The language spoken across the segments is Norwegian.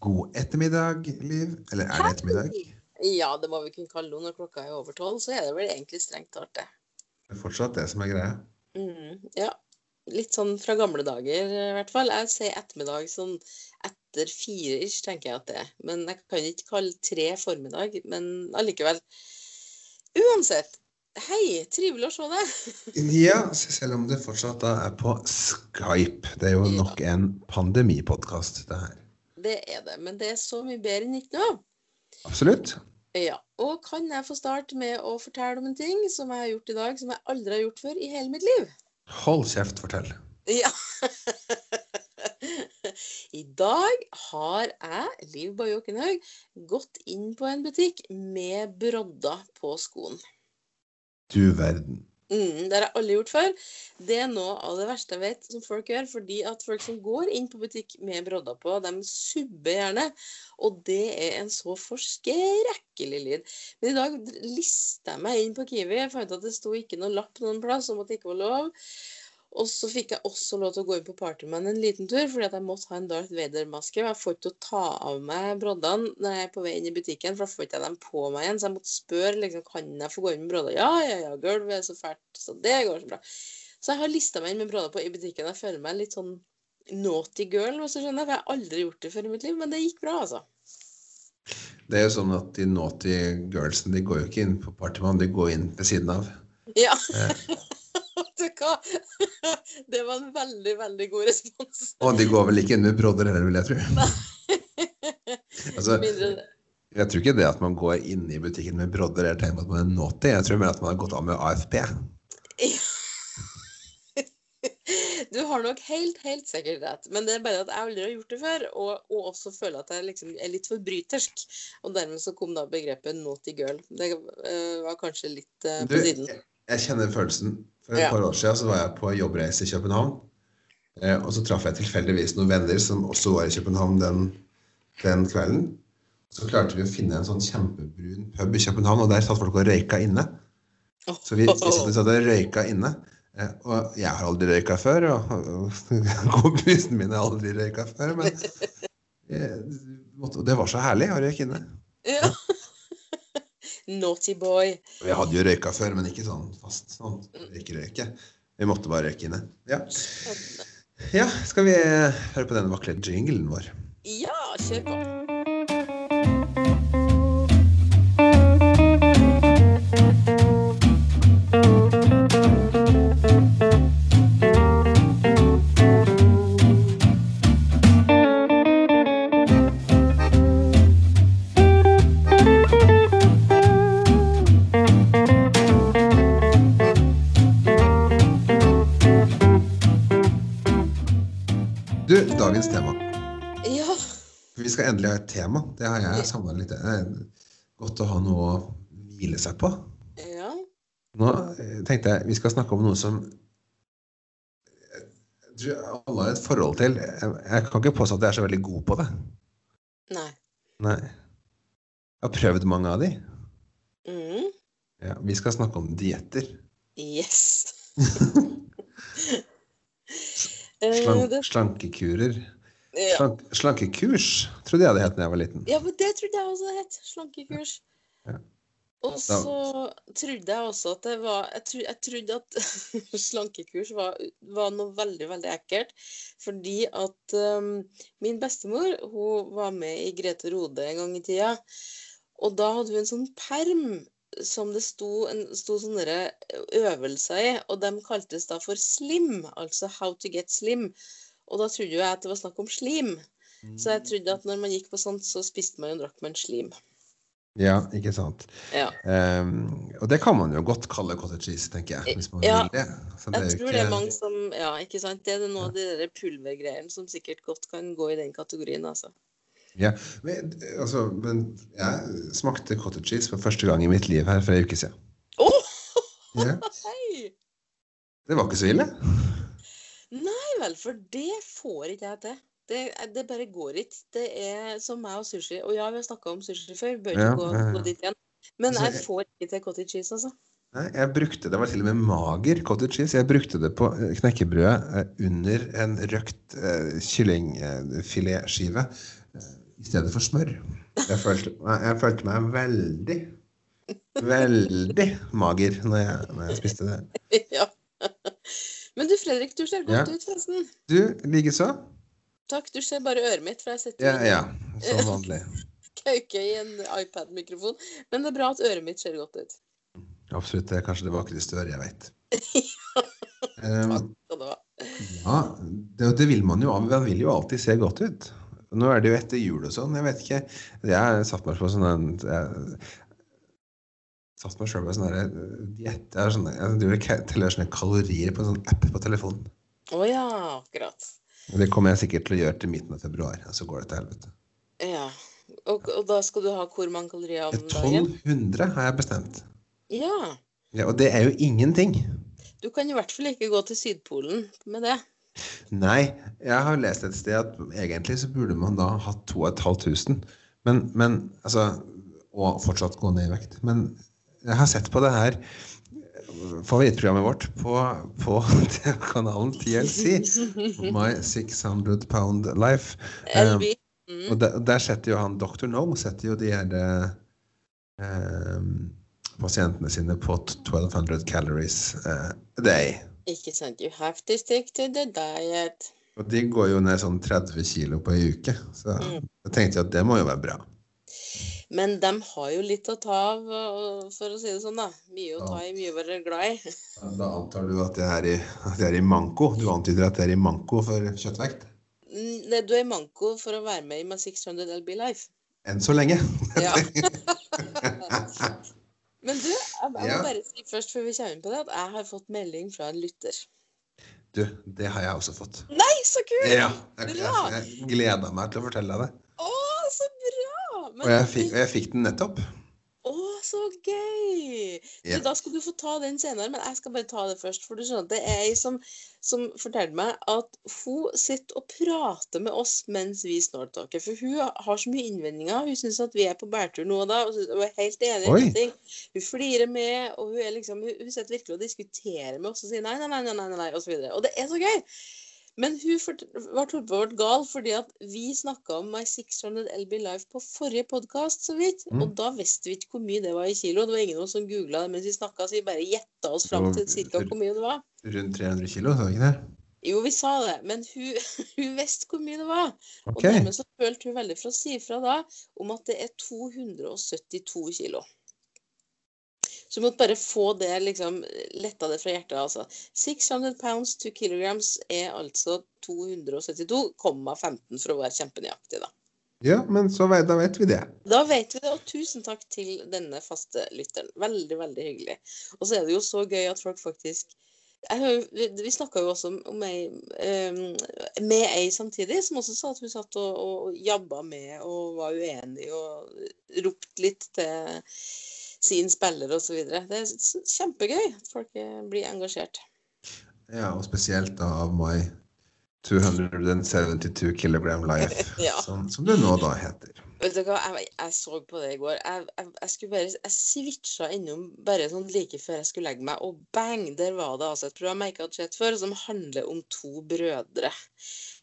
God ettermiddag, Liv. Eller er det ettermiddag? Ja, det må vi kunne kalle det når klokka er over tolv. Så er det vel egentlig strengt tatt det. Det er fortsatt det som er greia. Mm, ja. Litt sånn fra gamle dager, i hvert fall. Jeg sier ettermiddag sånn etter fire ish, tenker jeg at det er. Men jeg kan ikke kalle tre formiddag. Men allikevel. Uansett. Hei, trivelig å se deg. Ja, selv om det fortsatt da er på Skype. Det er jo nok en pandemipodkast, det her. Det er det. Men det er så mye bedre enn ikke noe. Absolutt. Ja. Og kan jeg få starte med å fortelle om en ting som jeg har gjort i dag, som jeg aldri har gjort før i hele mitt liv? Hold kjeft, fortell. Ja. I dag har jeg, Liv Bae Åkenhaug, gått inn på en butikk med brodder på skoen. Du verden. Mm, det har jeg aldri gjort før. Det er noe av det verste jeg vet som folk gjør. Fordi at folk som går inn på butikk med brodder på, de subber gjerne. Og det er en så forskrekkelig lyd. Men i dag lista jeg meg inn på Kiwi. Jeg fant at det sto ikke noe lapp noen plass om at det ikke var lov. Og så fikk jeg også lov til å gå inn på Partyman en liten tur, fordi at jeg måtte ha en Darth Vader-maske. Jeg får ikke til å ta av meg broddene når jeg er på vei inn i butikken, for da får ikke jeg dem på meg igjen. Så jeg måtte spørre liksom, kan jeg få gå inn med brodder. Ja, ja, ja, gulvet er så fælt, så det går så bra. Så jeg har lista meg inn med brodder på i butikken. Jeg føler meg litt sånn naughty girl, hvis du skjønner. For jeg har aldri gjort det før i mitt liv, men det gikk bra, altså. Det er jo sånn at de naughty girlsene de går jo ikke inn på Partyman, de går inn ved siden av. Ja. Vet du hva? Det var en veldig, veldig god respons. Og de går vel ikke inn med brodder heller, vil jeg tro. Altså, jeg tror ikke det at man går inn i butikken med brodder er tegn på at man er naughty. Jeg tror mer at man har gått av med AFP. Du har nok helt, helt sikkert rett. Men det er bare at jeg aldri har gjort det før, og, og også føler at jeg liksom er litt forbrytersk. Og dermed så kom da begrepet 'naughty girl'. Det uh, var kanskje litt Du, på siden. jeg, jeg kjenner følelsen. For et Ja. par år siden så var jeg på jobbreise i København. Eh, og så traff jeg tilfeldigvis noen venner som også var i København den, den kvelden. Så klarte vi å finne en sånn kjempebrun pub i København, og der satt folk og røyka inne. Så vi, vi satt, og røyka inne. Eh, og jeg har aldri røyka før, og, og kompisene mine har aldri røyka før. Men eh, det var så herlig å røyke inne. Ja. Naughty boy. Vi hadde jo røyka før, men ikke sånn fast. sånn røyke-røyke. Vi måtte bare røyke inne. Ja. ja, skal vi eh, høre på den vakre jinglen vår? Ja, kjør på. Dagens tema. Ja. Vi skal endelig ha et tema. Det har jeg savna litt. Godt å ha noe å hvile seg på. Ja. Nå eh, tenkte jeg vi skal snakke om noe som jeg tror alle har et forhold til. Jeg kan ikke påstå at jeg er så veldig god på det. Nei. Nei. Jeg har prøvd mange av de. Mm. Ja, vi skal snakke om dietter. Yes. Eh, Slank, slankekurer. ja. Slank, slankekurs trodde jeg det het da jeg var liten. ja, men det trodde jeg også det het. Slankekurs. Ja. Og så trodde jeg også at det var Jeg, tro, jeg trodde at slankekurs var, var noe veldig, veldig ekkelt. Fordi at um, min bestemor hun var med i Grete Rode en gang i tida. Og da hadde hun en sånn perm som det sto, en, sto sånne øvelser i, og de kaltes da for slim, altså how to get slim. Og da trodde jo jeg at det var snakk om slim. Så jeg trodde at når man gikk på sånt, så spiste man og drakk man slim. Ja, ikke sant. Ja. Um, og det kan man jo godt kalle cottage cheese, tenker jeg. Hvis man Ja. vil det. Så det Jeg tror tror det er mange som Ja, ikke sant. Det er noe av de der pulvergreiene som sikkert godt kan gå i den kategorien, altså. Ja, men, altså, men jeg smakte cottage cheese for første gang i mitt liv her for en uke siden. Oh! Ja, det var ikke så ille. Nei vel, for det får ikke jeg til. Det, det bare går ikke. Det er som meg og sushi. Og ja, vi har snakka om sushi før, bør ikke Ja, gå, ja, ja. gå dit igjen. Men Altså, jeg får ikke til cottage cheese, altså. Nei, jeg brukte, Det var til og med mager cottage cheese. Jeg brukte det på eh, knekkebrødet eh, under en røkt uh, kyllingfiletskive. Eh, I stedet for smør. Jeg følte, jeg følte meg veldig, veldig mager når jeg, når jeg spiste det. ja. Men du Fredrik, du ser godt Ja. ut, forresten. Du, likeså? Takk, du ser bare øret mitt, for jeg sitter Ja, ja. Som vanlig. kauke i en iPad-mikrofon. Men det er bra at øret mitt ser godt ut. Absolutt. Det er kanskje det vakreste øret jeg vet. Um, Takk skal du ha. ja, det, det vil man jo. Man vil jo alltid se godt ut. Nå er det jo etter jul og sånn. Jeg vet ikke. Jeg satt meg på sånn en satt meg sjøl på sånn her, eh, diett. Jeg, er sånn, jeg teller sånne kalorier på en sånn app på telefonen. Å ja, akkurat. Det kommer jeg sikkert til å gjøre til midten av februar. Og så går det til helvete. Ja. Og, og da skal du ha hvor mange kalorier om dagen? 1200 har jeg bestemt. Ja. Ja, og det er jo ingenting. Du kan i hvert fall ikke gå til Sydpolen med det. Nei, jeg har lest et sted at egentlig så burde man da hatt 2500. Men, men altså Og fortsatt gå ned i vekt. Men jeg har sett på det her favorittprogrammet vårt på, på kanalen TLC. My 600 Pound Life. Um, Mm. Og der, der setter jo han Dr. No setter jo de her um, pasientene sine på 1200 calories eh, a day. Ikke sant. You have to stick to the diet. Og de går jo ned sånn 30 kilo på ei uke. Så Mm. jeg tenkte at det må jo være bra. Men de har jo litt å ta av, for å si det sånn, da. Mye å ta i, mye å være glad i. Da antar du at jeg er i, jeg er i manko? Du antyder at jeg er i manko for kjøttvekt? Nei, Du er i manko for å være med i My 600 LB Life. Enn så lenge. Ja. Men du, jeg, må Ja. bare si først før vi kommer inn på det, at jeg har fått melding fra en lytter. Du, det har jeg også fått. Nei, så kult! Ja, jeg, jeg, jeg gleda meg til å fortelle deg det. Å, så bra! Men, Og jeg fikk, og jeg fikk den nettopp. Så gøy! Du, da skal du få ta den senere, men jeg skal bare ta det først. For du skjønner at det er ei som, som forteller meg at hun sitter og prater med oss mens vi snortalker. For hun har så mye innvendinger. Hun syns at vi er på bærtur nå og da, og hun er helt enig i Oi. ting. Hun flirer med, og hun, er liksom, hun, hun sitter virkelig og diskuterer med oss og sier nei, nei, nei, nei, nei, nei og så videre. Og det er så gøy! Men hun ble åpenbart gal fordi at vi snakka om My 600 LB Life på forrige podkast, så vidt. Mm. Og da visste vi ikke hvor mye det var i kilo. Det var ingen av oss som googla det mens vi snakka, så vi bare gjetta oss fram til cirka hvor mye det var. Rundt 300 kilo, sa du ikke det? Jo, vi sa det, men hun, hun visste hvor mye det var. Og dermed så følte hun veldig for å si ifra da om at det er 272 kilo. Så du måtte bare få det liksom letta det fra hjertet, altså. 600 pounds to kilograms er altså 272,15 for å være kjempenøyaktig, da. Ja, men så da vet vi det. Da vet vi det, og tusen takk til denne faste lytteren. Veldig, veldig hyggelig. Og så er det jo så gøy at folk faktisk har, Vi, snakka jo også om, ei em, med ei samtidig, som også sa at hun satt og, og jabba med og var uenig og ropte litt til sin spiller osv. Det er kjempegøy at folk eh, blir engasjert. Ja, og spesielt da av My 272 kilogram life, Ja. som, som det nå da heter. Vet du hva, jeg, jeg så på det i går. Jeg, jeg, jeg skulle bare, jeg switcha innom bare sånn like før jeg skulle legge meg, og bang, der var det altså et program jeg ikke hadde sett før, som handler om to brødre.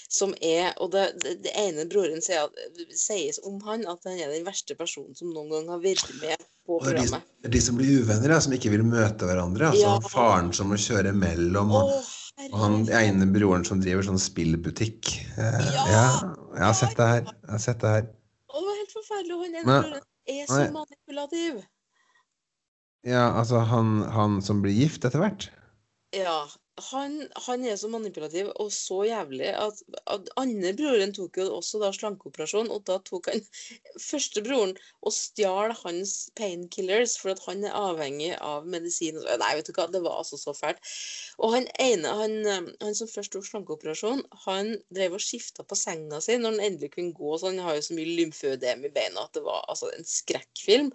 Som er, og det, det, ene broren sier, at- sies om han at han er den verste personen som noen gang har vært med på programmet. de, de som blir uvenner, ja, som ikke vil møte hverandre. Altså Ja. faren som må kjøre mellom, og, oh, og han ene broren som driver sånn spillbutikk. Eh, Ja. ja, jeg har sett det her. Jeg har sett det her. Å, det var helt forferdelig. Han ene broren er så manipulativ. Ja, altså han, han som blir gift etter hvert. Ja, han, han er så manipulativ og så jævlig at, at andre broren tok jo også da slankeoperasjon, og da tok han første broren og stjal hans painkillers for at han er avhengig av medisin. Nei, vet du hva, det var altså så fælt. Og han ene, han, han som først tok slankeoperasjon, han drev og skifta på senga si når han endelig kunne gå, så han har jo så mye lymfødem i beina at det var altså en skrekkfilm.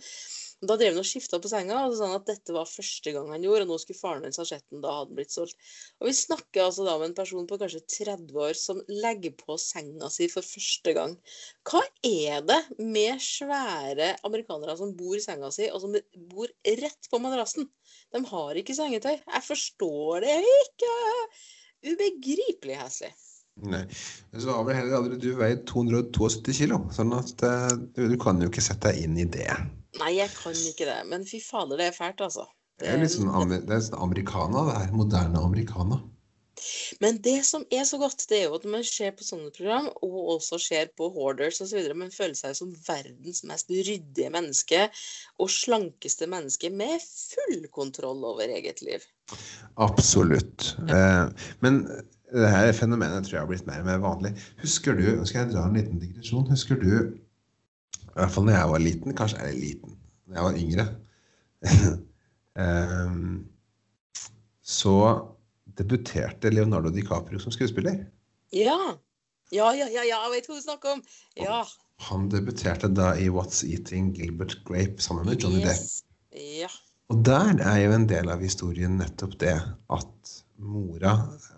Da drev han og skifta på senga, og så sa han at dette var første gang han gjorde, og nå skulle faren hans ha sett den, da hadde den blitt solgt. Og vi snakker altså da om en person på kanskje 30 år som legger på senga si for første gang. Hva er det med svære amerikanere som bor i senga si, og som bor rett på madrassen? De har ikke sengetøy. Jeg forstår det ikke. Ubegripelig heslig. Nei. Men så har vel heller aldri du veid 272 kilo, sånn at eh, du kan jo ikke sette deg inn i det. Nei, jeg kan ikke det. Men fy fader, det er fælt, altså. Det er liksom det er sånn americana, det er Moderne americana. Men det som er så godt, det er jo at man ser på sånne program, og også ser på Hoarders osv., man føler seg som verdens mest ryddige menneske og slankeste menneske med full kontroll over eget liv. Absolutt. Eh, men det her fenomenet tror jeg har blitt mer og mer vanlig. Husker du, skal jeg dra en liten digresjon, husker du, i hvert fall når jeg var liten, kanskje er jeg liten, når jeg var yngre, um, så debuterte Leonardo DiCaprio som skuespiller. Ja. Ja, ja, ja, ja, jeg vet hva du snakker om. Ja. Han debuterte da i What's Eating Gilbert Grape sammen med Johnny Depp. Ja. Og der er jo en del av historien nettopp det at mora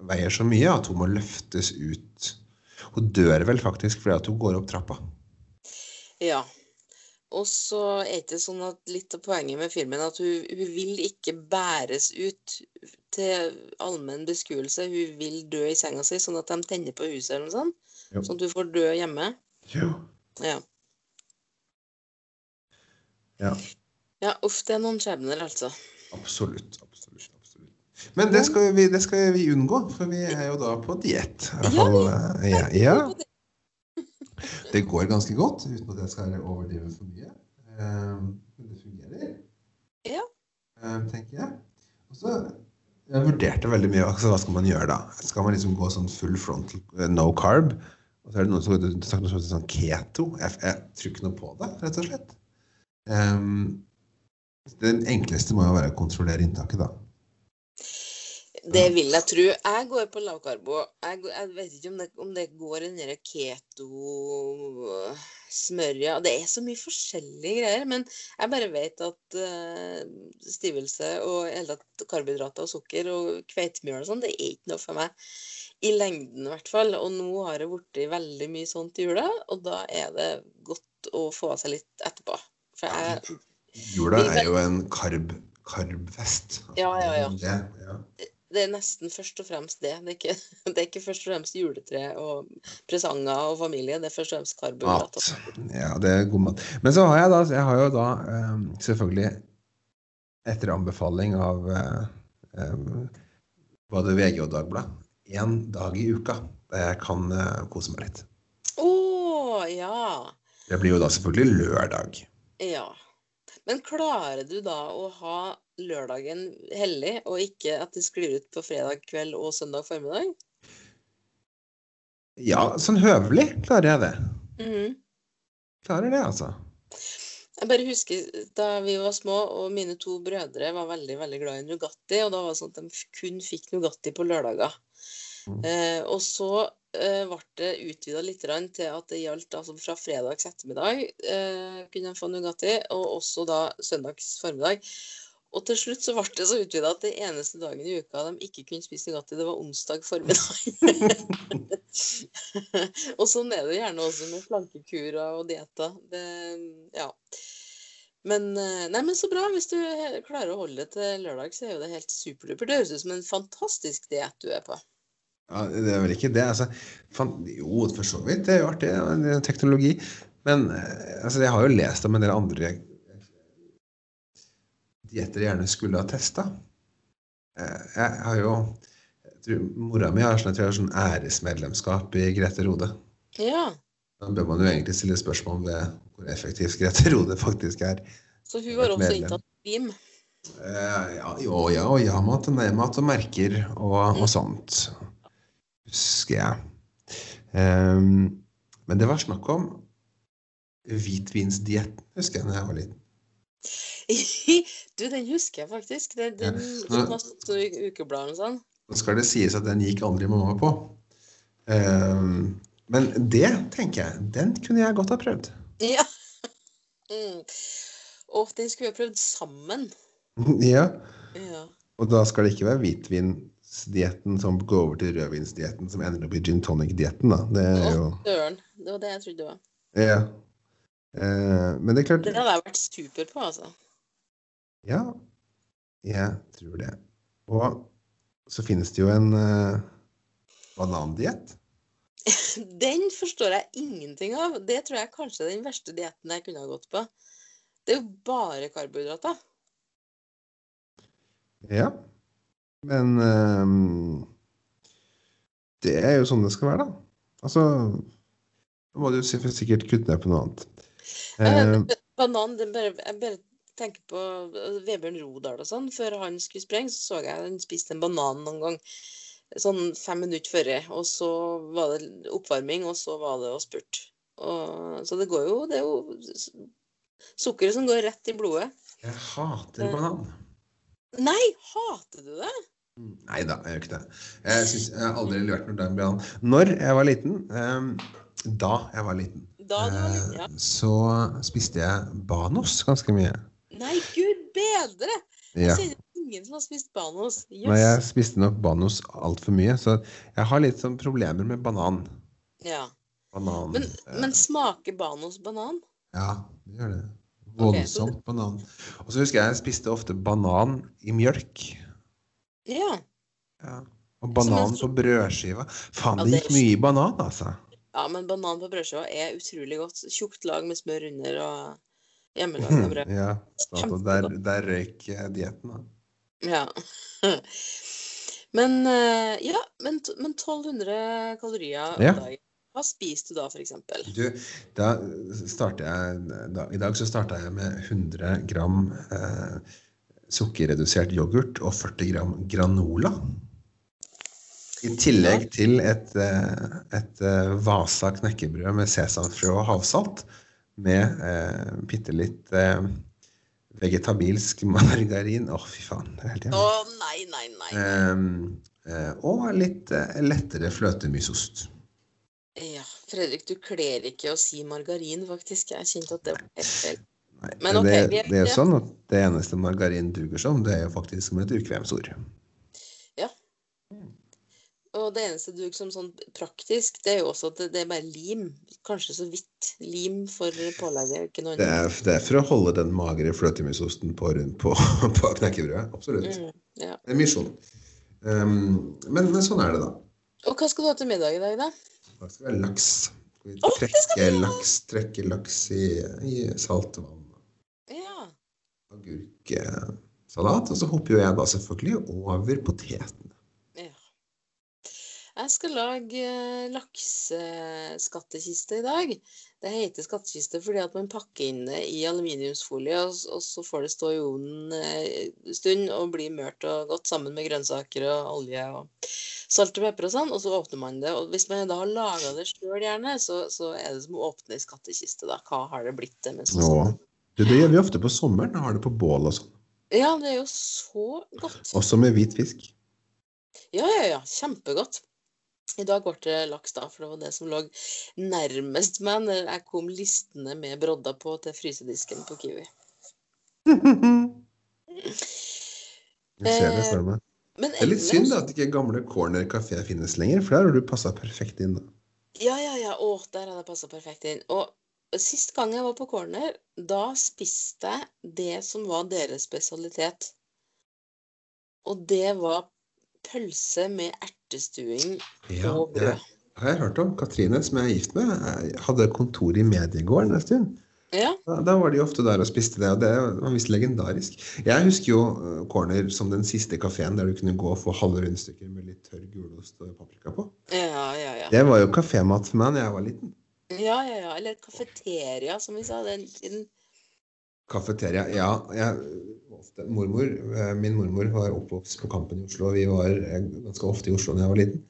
veier så mye at hun må løftes ut. Hun dør vel faktisk fordi at hun går opp trappa. Ja. Og så er det sånn at litt av poenget med filmen at hun, hun vil ikke bæres ut til allmenn beskuelse. Hun vil dø i senga si, sånn at de tenner på huset eller noe sånt. Jo. Sånn at hun får dø hjemme. Jo. Ja. Ja, ja, uff, det er noen skjebner, altså. absolutt. absolutt, absolutt. Men det skal, vi, det skal vi unngå, for vi er jo da på diett. Ja, eh, Ja, ja. Det går ganske godt, uten at jeg skal overdrive for mye. Eh, Men det fungerer. Ja. eh, tenker jeg. Og så jeg vurderte veldig mye altså, hva skal man gjøre da. Skal man liksom gå sånn full frontal eh, no carb? Og så er det noen som som heter sånn keto. Jeg, jeg tror ikke noe på det, rett og slett. Um, det enkleste må jo være å kontrollere inntaket, da. Det vil jeg tro. Jeg går på lavkarbo. Jeg, jeg vet ikke om det, om det går i den der keto-smørja. Det er så mye forskjellige greier. Men jeg bare vet at uh, stivelse og hele tatt karbohydrater og sukker og kveitemjøl og sånn, det er ikke noe for meg. I lengden, i hvert fall. Og nå har det blitt veldig mye sånt i jula, og da er det godt å få av seg litt etterpå. For jeg Jula er jo en karb, karbfest. Ja, ja, ja. Det, ja. Det er nesten først og fremst det. Det er ikke, det er ikke først og fremst juletre og presanger og familie. Det er først og fremst karbohydrater. Ja, det er god mat. Men så har jeg da, jeg har jo da eh, selvfølgelig etter anbefaling av eh, eh, både VG og Dagbladet én dag i uka der jeg kan eh, kose meg litt. Å, ja. Det blir jo da selvfølgelig lørdag. Ja. Men klarer du da å ha lørdagen hellig, og ikke at det sklir ut på fredag kveld og søndag formiddag? Ja, sånn høvelig klarer jeg det. Mhm. Klarer det, altså. Jeg bare husker da vi var små, og mine to brødre var veldig veldig glad i Nugatti. Og da var det sånn at de kun fikk Nugatti på lørdager. Mm. Eh, og så eh, ble det utvida litt til at det gjaldt altså fra fredags ettermiddag eh, kunne de få Nugatti, og også da søndags formiddag. Og til slutt så ble det så utvida at det eneste dagen i uka de ikke kunne spise Nugatti, det var onsdag formiddag. og sånn er det gjerne også med slankekurer og dietter. Ja. Men, eh, nei, men så bra. Hvis du klarer å holde det til lørdag, så er jo det helt superdupert. Det høres ut som en fantastisk diett du er på. Ja, det er vel ikke det. Altså, fan, jo, for så vidt. Det er jo artig. ja, teknologi. Men eh, altså, jeg har jo lest om en del andre dietter gjerne skulle ha testa. Jeg har jo jeg tror, Mora mi har sånn, sånn æresmedlemskap i Grete Rode. Ja. Da bør man jo egentlig stille spørsmål ved hvor effektivt Grete Rode faktisk er. Så hun har også inntatt BIM. Eh, ja, jo, ja og ja, mat og nei-mat og merker og, og sånt. Husker jeg. Um, men det var snakk om hvitvinsdietten, husker jeg da jeg var liten. du, den husker jeg faktisk. Den, den som har stått i ukebladet og sånn. Nå skal det sies at den gikk aldri mamma på. Um, men det, tenker jeg, den kunne jeg godt ha prøvd. Ja. Mm. Og den skulle vi ha prøvd sammen. ja, Ja. og da skal det ikke være hvitvinsdietten som går over til rødvinsdietten som ender opp i gin tonic-dietten, da. Det er jo Døren. Det var det jeg trodde det var. Ja. Eh, men det er klart Det hadde jeg vært super på, altså. Ja, jeg tror det. Og så finnes det jo en uh, banandiett. Den forstår jeg ingenting av. Det tror jeg kanskje er den verste dietten jeg kunne ha gått på. Det er jo bare karbohydrater. Ja. Men ehm, det er jo sånn det skal være, da. Altså Nå må du sikkert kutte ned på noe annet. Eh, Banan, bare, jeg bare tenker på eh, Vebjørn Rodal og sånn. Før han skulle sprenge, så så jeg han spiste en banan noen gang. Sånn fem minutter før. Og så var det oppvarming, og så var det å spurte. Så det går jo Det er jo sukkeret som går rett i blodet. jeg hater banan. Nei, hater du det? Nei da, jeg gjør ikke det. Jeg, synes, jeg har aldri levert noe der banan. Når jeg var liten, da jeg var liten, Ja. eh, så spiste jeg Banos ganske mye. Nei, gud bedre! Jeg Ja. kjenner ingen som har spist Banos. Men jeg spiste nok Banos altfor mye, så jeg har litt sånn problemer med banan. Ja. Banan Men, eh, men smaker Banos banan? Ja, det gjør det. Voldsomt okay, banan. Og så husker jeg jeg spiste ofte banan i mjølk. Ja. Ja. Og banan på brødskiva. Faen, det gikk mye mye banan, altså. Ja, men banan på brødskiva er utrolig godt. Tjukt lag med smør under og hjemmelaga brød. Ja, så der, der røyk eh, dietten, da. Ja. Men eh, ja, men, men 1200 kalorier om Ja. dagen. Hva spiser du da, f.eks.? Du, da starter jeg da, I dag så starta jeg med 100 gram eh, sukkerredusert yoghurt og 40 gram granola. I tillegg til et, eh, et eh, Vasa knekkebrød med sesamfrø og havsalt. Med eh, bitte litt eh, vegetabilsk margarin. Å, fy faen. Det er helt Å jævlig. nei, nei, nei. Eh, eh, og litt eh, lettere fløtemysost. Ja, Fredrik, du kler ikke å si margarin, faktisk. Jeg kjente at det var helt feil. Nei, Men ok, det, vi er- det er jo sånn at det eneste margarin duger som, det er jo faktisk som et urkvemsord. Og det eneste du som sånn praktisk, det er jo også at det, det er bare lim. Kanskje så vidt lim for pålegget, ikke noe Det er, det er for å holde den magre fløtemusosten på, på, på knekkebrødet. Absolutt. Mm, ja. Det er misjon. Um, men, men sånn er det, da. Og hva skal du ha til middag i dag, da? Da skal vi ha laks. Vi det trekke oh, laks, trekke laks i, i saltvann. Ja. Agurksalat. Og så hopper jo jeg da selvfølgelig over potetene. Jeg skal lage lakseskattkiste lakseskattekiste i dag. Det heter skattkiste fordi at man pakker inn det i aluminiumsfolie, og, så får det stå i ovnen eh, en stund og bli mørt og godt sammen med grønnsaker og olje og salt og pepper og sånn, og så åpner man det. Og hvis man da har laga det sjøl, gjerne, så, så er det som å åpne ei skattkiste, da. Hva har det blitt det med sånn? Du, det gjør vi ofte på sommeren. Har det på bål og sånn. Ja, det er jo så godt. Også med hvit fisk. Ja, ja, ja. Kjempegodt. I dag ble det laks, da, for det var det som lå nærmest meg når jeg kom listende med brodder på til frysedisken på Kiwi. Jeg ser det for meg. Men Det er litt synd da, at ikke gamle Corner kafé finnes lenger, for der har du passa perfekt inn. da. Ja, ja, ja. Å, der hadde jeg passa perfekt inn. Og sist gang jeg var på corner, da spiste jeg det som var deres spesialitet. Og det var pølse med ertestuing Ja, og brød. Jeg, har jeg hørt om. Katrine, som jeg er gift med, hadde kontor i Mediegården en stund. Ja. Da, da var de ofte der og spiste det, og det var visst legendarisk. Jeg husker jo eh, Corner som den siste kafeen der du kunne gå og få halve rundstykker med litt tørr gulost og paprika på. Ja, ja, ja. Det var jo kafémat for meg da jeg var liten. Ja, ja, ja. Eller kafeteria, som vi sa den tiden. Kafeteria, ja. Jeg, ofte, mormor, eh, min mormor var oppvokst på Kampen i Oslo, vi var eh, ganske ofte i Oslo da jeg var liten.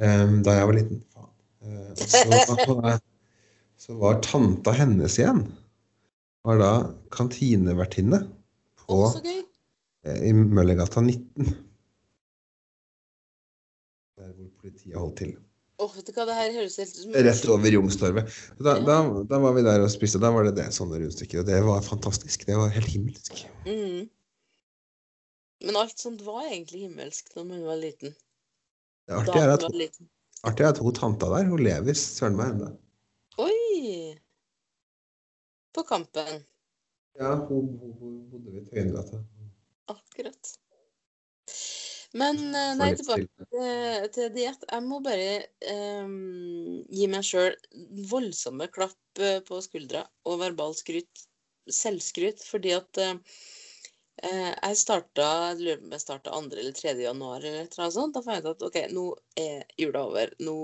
Eh, Da jeg var liten. Faen. Eh, Så, så var tanta hennes igjen var da kantinevertinne på, i Møllergata 19. Der hvor politiet holdt til. Å, vet du hva, det her høres helt som Rett over Youngstorget. Da, Ja. da, da var vi der og spiste, og da var det det sånne rundstykker. Og det var fantastisk. Det var helt himmelsk. Mm. Men alt sånt var egentlig himmelsk når hun var liten. Det Da artige er at, liten. artig er at hun tanta der, hun lever søren meg ennå. Oi! På Kampen. Ja, hun, hun, bodde ved Tøyengata. Akkurat. Men eh, nei, tilbake til- til, diett. Jeg må bare um, gi meg sjøl voldsomme klapp eh, på skuldra og verbal skryt. Selvskryt. Fordi at eh, jeg starta jeg starta 2. eller 3. januar eller et eller annet sånt. Da fant jeg ut at OK, nå er jula over. Nå,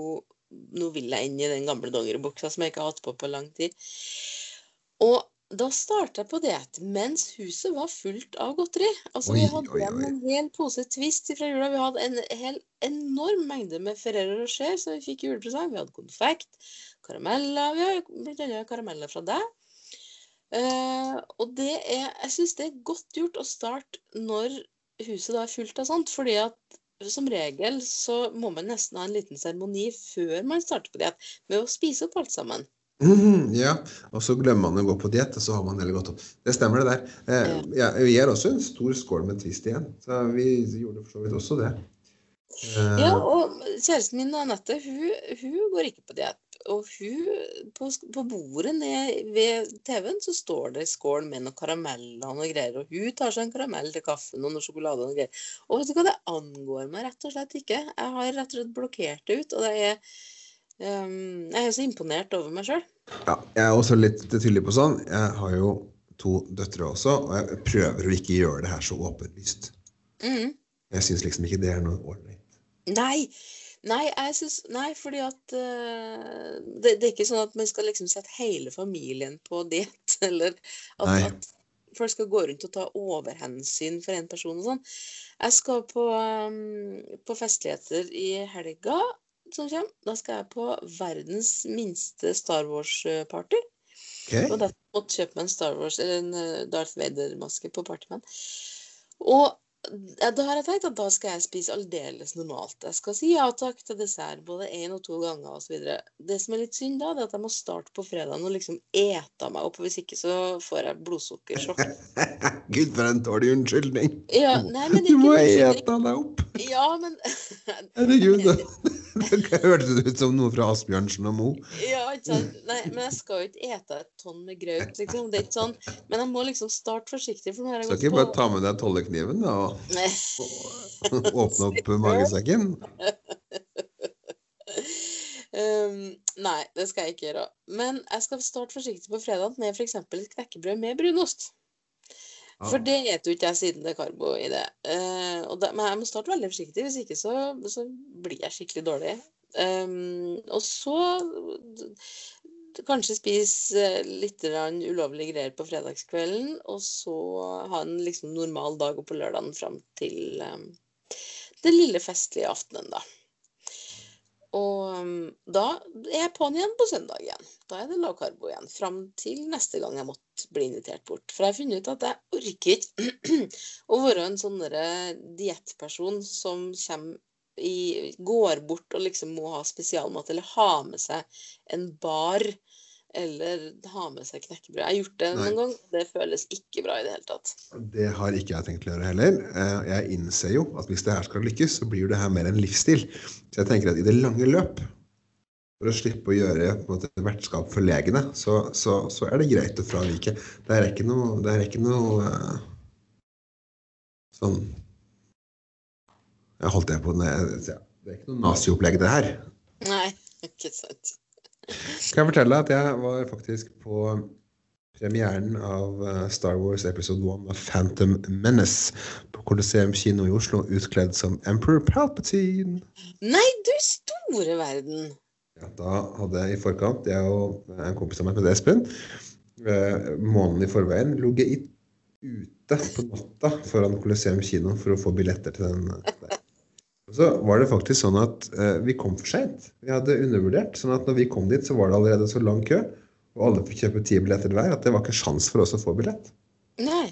nå vil jeg inn i den gamle dongeribuksa som jeg ikke har hatt på på lang tid. Og da starta jeg på diett mens huset var fullt av godteri. Altså, Oi, vi hadde oi, oi. en hel pose Twist fra jula. Vi hadde en hel enorm mengde med Ferrero Rocher som vi fikk i julepresang. Vi hadde konfekt, karameller. Vi har blant annet karameller fra deg. Uh, og det er Jeg syns det er godt gjort å starte når huset da er fullt av sånt, fordi at som regel så må man nesten ha en liten seremoni før man starter på diett, med å spise opp alt sammen. Mhm, ja, og så glemmer man å gå på diett, og så har man heller gått opp. Det stemmer, det der. Eh, ja, vi gir også en stor skål med Twist igjen, så vi gjorde for så vidt også det. Eh, Ja, og kjæresten min Anette, hun, hun går ikke på diett. Og hun, på, på bordet ned ved TV-en så står det skål med noen karameller og noe greier. Og hun tar seg en karamell til kaffen og noe sjokolade og noe greier. Og vet du hva, det angår meg rett og slett ikke. Jeg har rett og slett blokkert det ut. Og det er ehm, Jeg er så imponert over meg sjøl. Ja, jeg er også litt tydelig på sånn. Jeg har jo to døtre også, og jeg prøver å ikke gjøre det her så åpenlyst. Mm. Jeg syns liksom ikke det er noe ålreit. Nei, nei, jeg synes, nei, fordi at uh, det, det er ikke sånn at man skal liksom sette hele familien på diett, eller at, at folk skal gå rundt og ta overhensyn for en person og sånn. Jeg skal på, um, på festligheter i helga som kommer. Da skal jeg på verdens minste Star Wars-party. Okay. Og da måtte kjøpe meg en Star Wars, eller en eh, Darth Vader-maske på Partyman. Og ja, da har jeg tenkt at da skal jeg spise aldeles normalt. Jeg skal si ja takk til dessert både én og to ganger osv. Det som er litt synd da, det er at jeg må starte på fredagen og liksom ete meg opp. Hvis ikke så får jeg blodsukkersjokk. Gud, for en dårlig unnskyldning. Ja, nei, men Du må ikke ete deg opp. Ja, men Herregud. Det hørtes ut som noe fra Asbjørnsen og Mo. Ja, ikke sant. Nei, men jeg skal jo ikke ete et tonn med graut, liksom. Det er ikke sånn. Men jeg må liksom starte forsiktig. For nå har jeg Skal ikke bare på ta med deg tollekniven da, og åpne opp magesekken? Um, nei, det skal jeg ikke gjøre. Men jeg skal starte forsiktig på fredag med f.eks. et knekkebrød med brunost. For det spiser jo ikke jeg siden det er karbo i det. Uh, da, men jeg må starte veldig forsiktig, hvis ikke så, så blir jeg skikkelig dårlig. Um, og så kanskje spise eh, litt ulovlige greier på fredagskvelden, og så ha en liksom normal dag og på lørdagen fram til um, den lille festlige aftenen, da. Og um, da er jeg på'n igjen på søndag igjen. Da er det lavkarbo igjen. Fram til neste gang jeg måtte bli invitert bort. For jeg har funnet ut at jeg orker ikke å være en sånn diettperson som i, går bort og liksom må ha spesialmat, eller ha med seg en bar, eller ha med seg knekkebrød. Jeg har gjort det noen gang. Det føles ikke bra i det hele tatt. Det har ikke jeg tenkt å gjøre heller. Eh, Jeg innser jo at hvis det her skal lykkes, så blir det her mer en livsstil. Så jeg tenker at i det lange løp, for å slippe å gjøre måte, vertskap for legene, så, så, så er det greit å fravike. Det er ikke noe, det er ikke noe eh, sånn Jeg holdt det på Det er ikke noe naziopplegg, det her. Nei, ikke sant. Kan jeg fortelle at jeg var faktisk på premieren av eh, Star Wars episode 1 av Phantom Menace på Colosseum kino i Oslo, utkledd som Emperor Palpatine. Nei, du store verden! Ja, da hadde jeg i forkant, jeg og en kompis av meg med Espen, eh, måneden i forveien ligget ute på natta foran Colosseum kino for å få billetter til den. Så var det faktisk sånn at eh, vi kom for seint. Vi hadde undervurdert. sånn at når vi kom dit, så var det allerede så lang kø, og alle fikk kjøpe ti billetter hver, at det var ikke sjans for oss å få billett. Nei.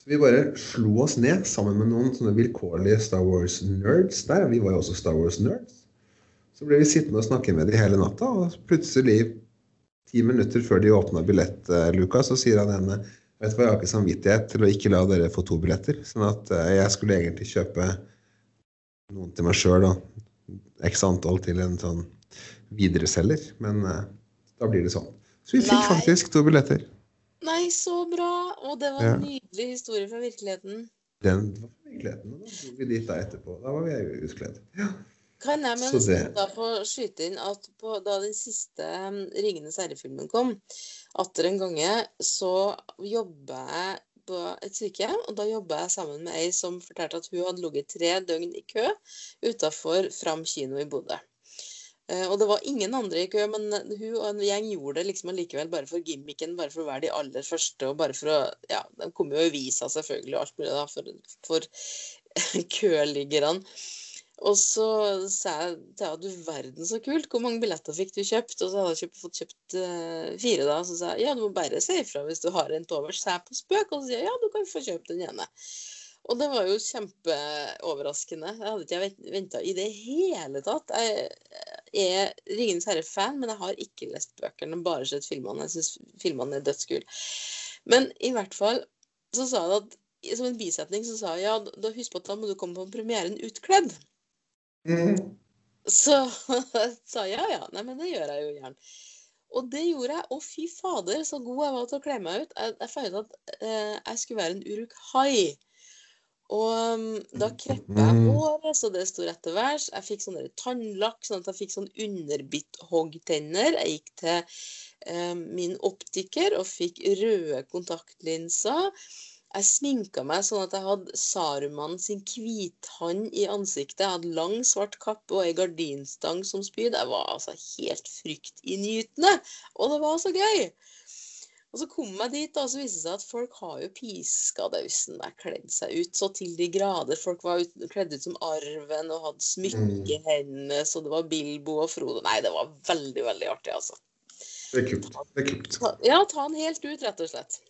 Så vi bare slo oss ned sammen med noen sånne vilkårlige Star Wars-nerds der. Vi var jo også Star Wars-nerds. Så ble vi sittende og snakke med dem hele natta, og plutselig, ti minutter før de åpna billettluka, så sier han ene Vet du hva, jeg har ikke samvittighet til å ikke la dere få to billetter. Sånn at eh, jeg skulle egentlig kjøpe noen til meg sjøl da. x antall til en sånn videreselger. Men eh, da blir det sånn. Så vi fikk Nei. faktisk to billetter. Nei, så bra! Og det var Ja. en nydelig historie fra virkeligheten. Den var virkeligheten. og Da dro vi dit da etterpå. Da var vi utkledd. Ja. Kan jeg med Så det- da få skyte inn at på, da den siste um, Ringenes herre-filmen kom, atter en gange, så jobba jeg på et sykehjem, og da jobba jeg sammen med ei som fortalte at hun hadde ligget tre døgn i kø utafor Fram kino i Bodø. Eh, Og det var ingen andre i kø, men hun og en gjeng gjorde det liksom allikevel bare for gimmicken, bare for å være de aller første, og bare for å Ja, de kom jo i visa selvfølgelig og alt mulig, da, for, for køliggerne. Og så sa jeg til henne du verden så kult, hvor mange billetter fikk du kjøpt? Og så hadde jeg fått kjøpt uh, fire, da. Så sa jeg ja, du må bare si ifra hvis du har en til overs, sa jeg på spøk. Og så sier jeg ja, du kan få kjøpt den ene. Og det var jo kjempeoverraskende. Jeg hadde ikke venta i det hele tatt. Jeg er Ringenes herre-fan, men jeg har ikke lest bøkene, bare sett filmene. Jeg syns filmene er dødskule. Men i hvert fall så sa jeg at som en bisetning så sa jeg ja, da husk på at da må du komme på premieren utkledd. Så sa jeg ja, ja. Nei, men det gjør jeg jo gjerne. Og det gjorde jeg. Og fy fader, så god jeg var til å kle meg ut. Jeg, jeg fant ut at eh, jeg skulle være en uruk-hai. Og um, da kreppa jeg Mm. håret så det sto rett til værs. Jeg fikk sånn tannlakk, sånn at jeg fikk sånn underbitt-hoggtenner. Jeg gikk til eh, min optiker og fikk røde kontaktlinser. Jeg sminka meg sånn at jeg hadde Saruman sin hvithand i ansiktet. Jeg hadde lang, svart kappe og ei gardinstang som spyd. Jeg var altså helt fryktinngytende. Og det var så gøy! Og så kom jeg dit, da, og så viste det seg at folk har jo piska dausen der, kledd seg ut så til de grader. Folk var ut, kledd ut som Arven og hadde smykke i hendene, så det var Bilbo og Frodo. Nei, det var veldig, veldig artig, altså. Det er kult. Det er kult. Ja, ta den helt ut, rett og slett.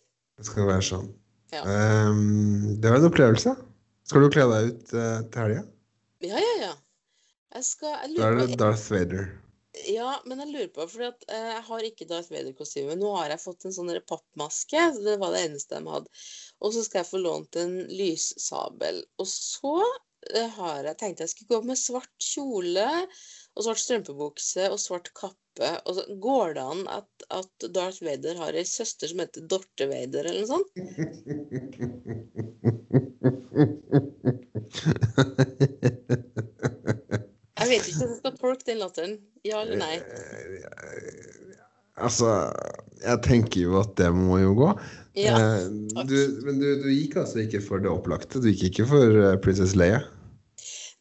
Det skal være sånn. Ja. Ehm, det var en opplevelse. Skal du kle deg ut uh, til helga? Ja, ja, ja. Jeg skal Jeg Da er det Darth Vader. Ja, men jeg lurer på, for eh, jeg har ikke Darth Vader-kostyme. Nå har jeg fått en sånn pappmaske. så Det var det eneste de hadde. Og så skal jeg få lånt en lyssabel. Og så eh, har jeg tenkt jeg skulle gå med svart kjole og svart strømpebukse og svart kappe. Og så går det an at, at Darth Vader har ei søster som heter Dorte Vader, eller noe sånt? Jeg vet ikke om jeg skal tolke den latteren. Ja eller nei? Altså, jeg tenker jo at det må jo gå. Ja. Eh, du, men du, du gikk altså ikke for det opplagte? Du gikk ikke for eh, Princess Leia?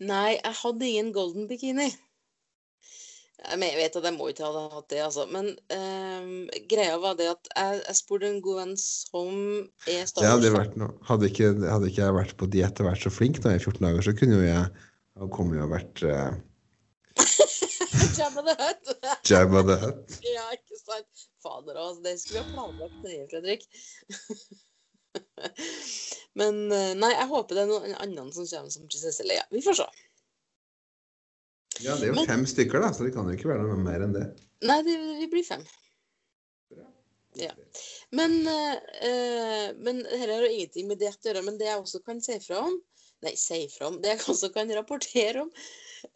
Nei, jeg hadde ingen golden bikini. Men- jeg vet at jeg må ikke ha hatt det, altså. Men ehm, greia var det at jeg, jeg spurte en god venn som er Star vært. Hadde ikke, hadde ikke jeg vært på diett og vært så flink da i 14 dager, så kunne jo jeg kommet og vært uh, Jabba the Hutt. Jabba the Hutt. ja, ikke sant? Fader, òg, Det skulle vi ha planlagt nøye, Fredrik. Men eh, nei, jeg håper det er noen andre som kommer som prinsesse Leia. Vi får se. Ja, det er jo fem stykker, da, så det kan jo ikke være noe mer enn det. Nei, det, vi blir fem. Ja. Men, eh, men dette har ingenting med det å gjøre. Men det jeg også kan si fra om, nei, si fra om, det jeg også kan rapportere om,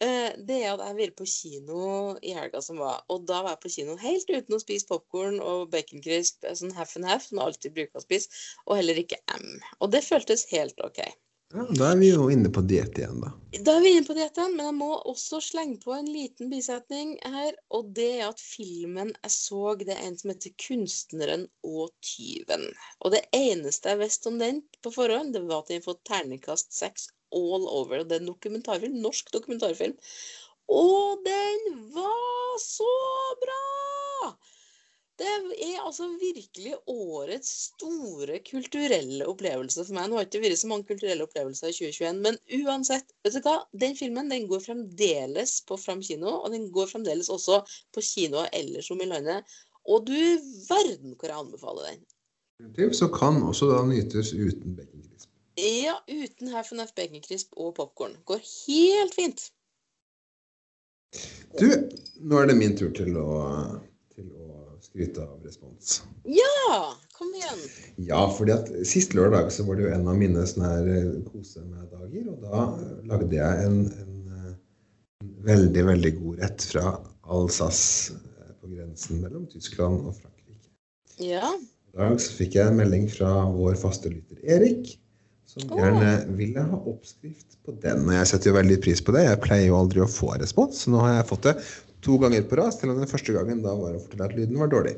uh, det er at jeg vært på kino i helga som var. Og da var jeg på kino helt uten å spise popkorn og baconcrisp, sånn half and half, som jeg alltid bruker å spise, og heller ikke M. Og det føltes helt OK. Da er vi jo inne på diett igjen, da. Da er vi inne på dietten, men jeg må også slenge på en liten bisetning her. Og det er at filmen jeg så, det er en som heter 'Kunstneren og tyven'. Og det eneste jeg visste om den på forhånd, det var at den fått terningkast seks all over. Og det er en dokumentarfilm, norsk dokumentarfilm. Og den var så bra! Det er altså virkelig årets store kulturelle opplevelse for meg. Nå har ikke vært så mange kulturelle opplevelser i 2021, men uansett, vet du hva? Den filmen den går fremdeles på Fram kino, og den går fremdeles også på kinoer ellers om i landet. Og du verden hvor jeg anbefaler den. Så kan også da nytes uten baconcrisp. Ja, uten Half and Half baconcrisp og popkorn. Går helt fint. Du, nå er det min tur til å, til å skryte av respons. Ja, kom igjen. Ja, fordi at sist lørdag så var det jo en av mine sånne her eh, kose med dager, og da eh, lagde jeg en, en, eh, en veldig, veldig god rett fra Alsace på grensen mellom Tyskland og Frankrike. Ja. I dag så fikk jeg en melding fra vår faste lytter Erik som gjerne ville ha oppskrift på den. Og jeg setter jo veldig pris på det. Jeg pleier jo aldri å få respons, så nå har jeg fått det to ganger på rad. Selv om den første gangen da var å fortelle at lyden var dårlig.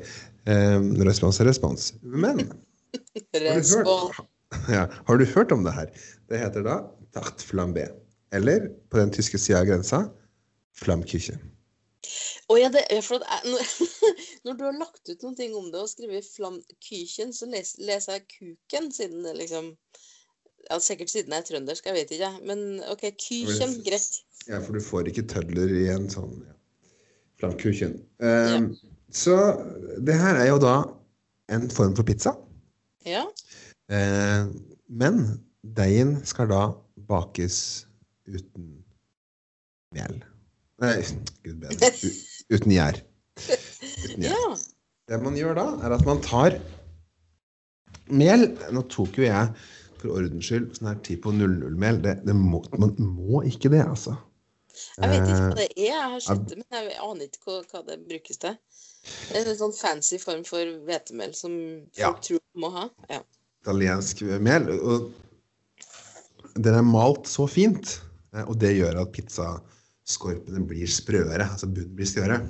Eh, respons er respons. Men har du, hørt, ja, har du hørt om det her? Det heter da tart flambé. Eller på den tyske sida av grensa flamküche. Å ja, det er for at jeg, når, du har lagt ut noen ting om det og skrevet Flamkuchen, så les, leser jeg 'kuken', siden det liksom ja, Sikkert siden jeg er trøndersk, jeg vet ikke. Men OK, kychen, greit. Ja, for du får ikke tødler i en sånn ja, flammkuchen. Eh, Så det her er jo da en form for pizza. Ja. Uh, men deigen skal da bakes uten mel. Nei, gud bedre. Uten gjær. Uten gjær. ja. Det man gjør da, er at man tar mel Nå tok jo jeg for ordens skyld sånn her typo 00-mel. Det, det må, man må ikke det, altså. Jeg vet ikke hva Eh, det er, jeg har sett det, men jeg aner ikke hva, hva det brukes til. Det er en sånn fancy form for hvetemel som folk Ja. tror de må ha. Ja. italiensk mel. Og den er malt så fint, eh, og det gjør at pizzaskorpene blir sprøere. Altså bunnen blir større.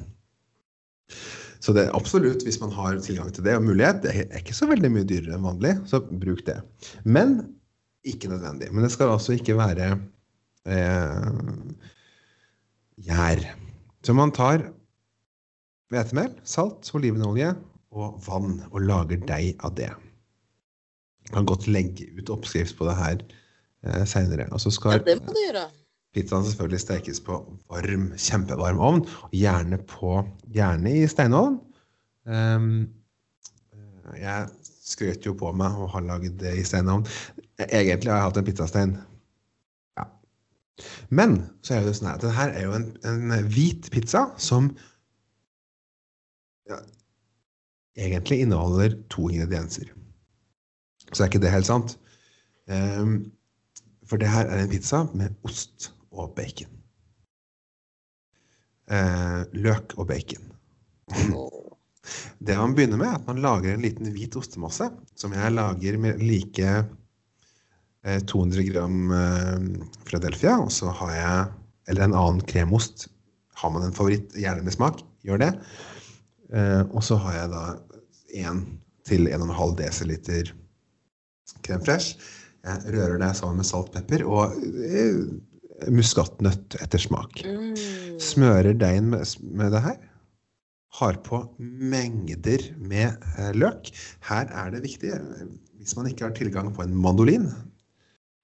Så det er absolutt, hvis man har tilgang til det og mulighet, det er ikke så veldig mye dyrere enn vanlig, så bruk det. Men ikke nødvendig. Men det skal altså ikke være eh, gjær. Så man tar hvetemel, salt, olivenolje og vann og lager deig av det. Jeg kan godt legge ut oppskrift på det her eh, seinere. Og så ja, skal gjøre. pizzaen selvfølgelig stekes på varm, kjempevarm ovn, og gjerne, på, gjerne i steinovn. Ehm, eh, jeg skrøt jo på meg å ha lagd det i steinovn. Egentlig har jeg hatt en pizzastein. Men så er det sånn at det her er jo en, en hvit pizza som ja, egentlig inneholder to ingredienser. Så er ikke det helt sant. Um, for det her er en pizza med ost og bacon. Uh, løk og bacon. Det man begynner med, er at man lager en liten hvit ostemasse, som jeg lager med like 200 gram eh, Philadelphia, og så har jeg Eller en annen kremost. Har man en favoritt, gjerne med smak, gjør det. Eh, og så har jeg da 1 til 1,5 dl krem fresh. Jeg rører det sammen med salt, pepper og eh, muskatnøtt etter smak. Mm. Smører deigen med, med det her. Har på mengder med eh, løk. Her er det viktig, eh, hvis man ikke har tilgang på en mandolin,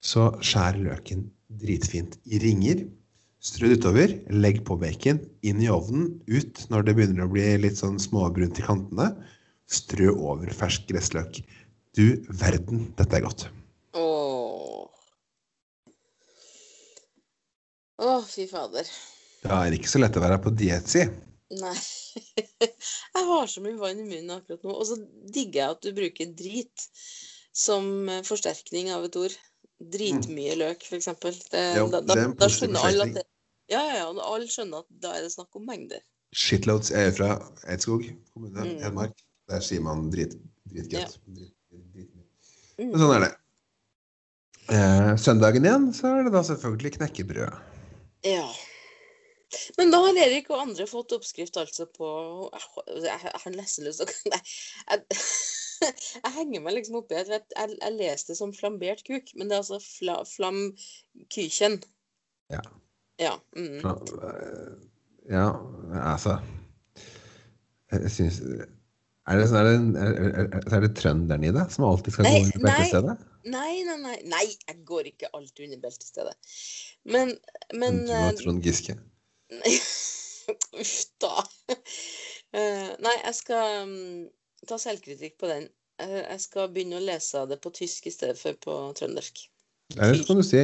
så skjær løken dritfint i ringer. Strø det utover, legg på bacon, inn i ovnen, ut når det begynner å bli litt sånn småbrunt i kantene. Strø over fersk gressløk. Du verden, dette er godt. Åh. Åh, fy fader. Det er ikke så lett å være på diett, si. Nei. Jeg har så mye vann i munnen akkurat nå. Og så digger jeg at du bruker drit som forsterkning av et ord. Dritmye løk, for eksempel. Da, da, da skjønner alle at det Ja, ja, ja. Alle skjønner at da er det snakk om mengder. Shitloads er er fra Eidskog kommune, Mm. Hedmark. Der sier man drit, dritgodt. Ja. Drit, drit, drit. Mm. Men sånn er det. Eh, søndagen igjen så er det da selvfølgelig knekkebrød. Ja. Men da har Erik og andre fått oppskrift altså på jeg har nesten lyst til å Nei. Jeg, jeg henger meg liksom oppi jeg, jeg, jeg leste det som flambert kuk, men det er altså fla, flamkychen. Ja. Ja. Mm. Ja, eh, ja, altså Jeg syns er det, er, det, er, det, er det trønderen i deg som alltid skal Nei, gå under beltestedet? Nei, nei, nei. Nei, jeg går ikke alltid under beltestedet. Men, men Du var Trond Giske. Nei. Uff da. Uh, nei, jeg skal mm, ta selvkritikk på den. Eh, jeg skal begynne å lese det på tysk i stedet for på trøndersk. Eller så kan du si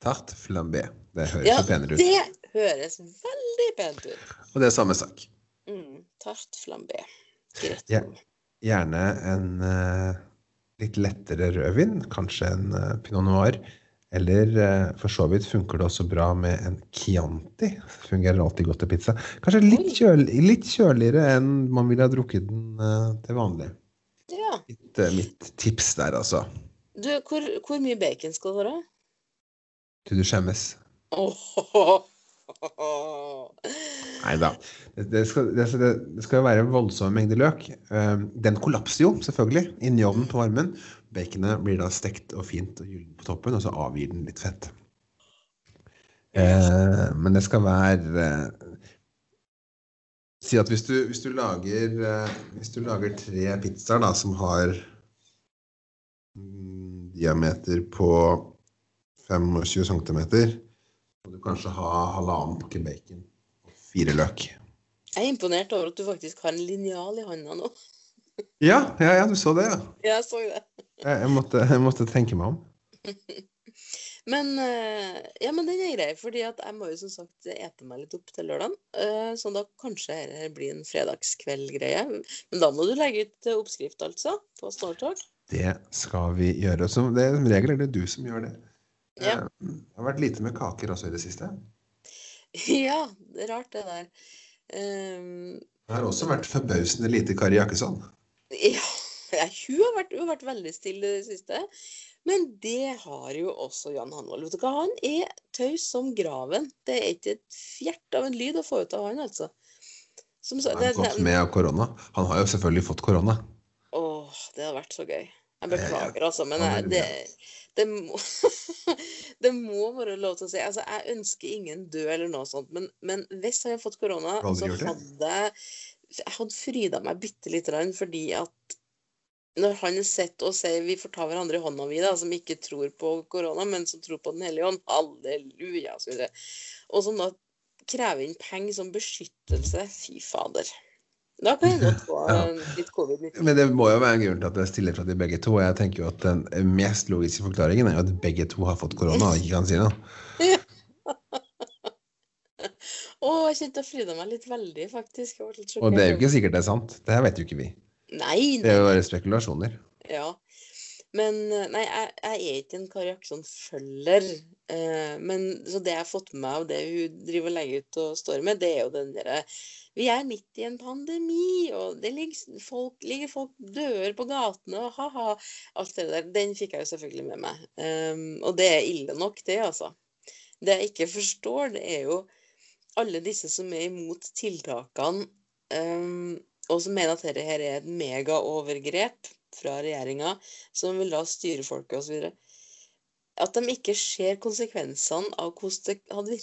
tarte flambé. Det høres Ja, så penere ut. det høres veldig pent ut. Og det er samme sak. Mm, tart flambé. Greit. Ja. Gjerne en uh, litt lettere rødvin, kanskje en uh, pinot noir. Eller eh, for så vidt funker det også bra med en Chianti. Fungerer alltid godt til pizza. Kanskje litt, kjøl, litt kjøligere enn man ville ha drukket den eh, til vanlig. Ja. Mitt, eh, mitt tips der, altså. Du, hvor, hvor mye bacon skal det være? Til du skjemmes. Åh, Nei da. Det, det, skal, det, det det skal jo være voldsomme mengder løk. Den kollapser jo selvfølgelig inni ovnen på varmen. Baconet blir da stekt og fint og gyllent på toppen, og så avgir den litt fett. Eh, men det skal være eh, Si at hvis du, hvis du lager eh, Hvis du lager tre pizzaer da, som har mm, diameter på 25 cm, må du kanskje ha halvannen pakke bacon og fire løk. Jeg er imponert over at du faktisk har en linjal i hånda nå. Ja, ja, ja, du så det, ja. Jeg så det. Jeg, jeg, måtte, jeg måtte tenke meg om. Men, eh, ja, men den er grei, fordi at jeg må jo som sagt ete meg litt opp til lørdagen. eh, Så da kanskje dette blir en fredagskveld-greie. Men da må du legge ut eh, oppskrift, altså, på Snortalk. Det skal vi gjøre. Så det, som regel er det du som gjør det. Ja. Eh, Det har vært lite med kaker også i det siste. Ja, det er rart det der. Um, Det har også vært forbausende lite Kari Jakkesson. Hun har, vært, hun har vært veldig stille i det siste. Men det har jo også Jan Hanvold. Vet du hva, han er taus som graven. Det er ikke et fjert av en lyd å få ut av han, altså. Som, Han har det, gått det, med korona. Han har jo selvfølgelig fått korona. åh, det har vært så gøy. Jeg beklager, altså, men jeg, det det, det, må, det må være lov til å si. Altså, jeg ønsker ingen død eller noe sånt, men, men hvis jeg hadde fått korona, Har så hadde jeg jeg hadde fryda meg bitte lite grann, fordi at når han sitter og sier vi får ta hverandre i hånda, vi da, som ikke tror på korona, men som tror på Den hellige ånd, halleluja, så videre, og som da krever inn penger som beskyttelse, fy fader. Da kan jeg godt få Ja. litt covid-19. Men det må jo være en grunn til at det stiller fra de begge to. Og jeg tenker jo at den mest logiske forklaringen er jo at begge to har fått korona og ikke kan si noe. Å, jeg kjente jeg fryda meg litt veldig, faktisk. Og det er jo ikke sikkert det er sant. Det her vet jo ikke vi. Nei, Det er jo bare spekulasjoner. Ja. Men eh, nei, jeg, jeg er ikke en Kari Jackson-følger. Eh, men så det jeg har fått med meg av det hun driver og legger ut og står med, det er jo den derre Vi er midt i en pandemi, og det ligger folk, ligger folk dør på gatene, og ha-ha. Alt det der. Den fikk jeg jo selvfølgelig med meg. Eh, og det er ille nok, det, altså. Det jeg ikke forstår, det er jo alle disse som er imot tiltakene, um, og som mener at dette her er et megaovergrep fra regjeringa, som vil da styre folket osv. At de ikke ser konsekvensene av hvordan det hadde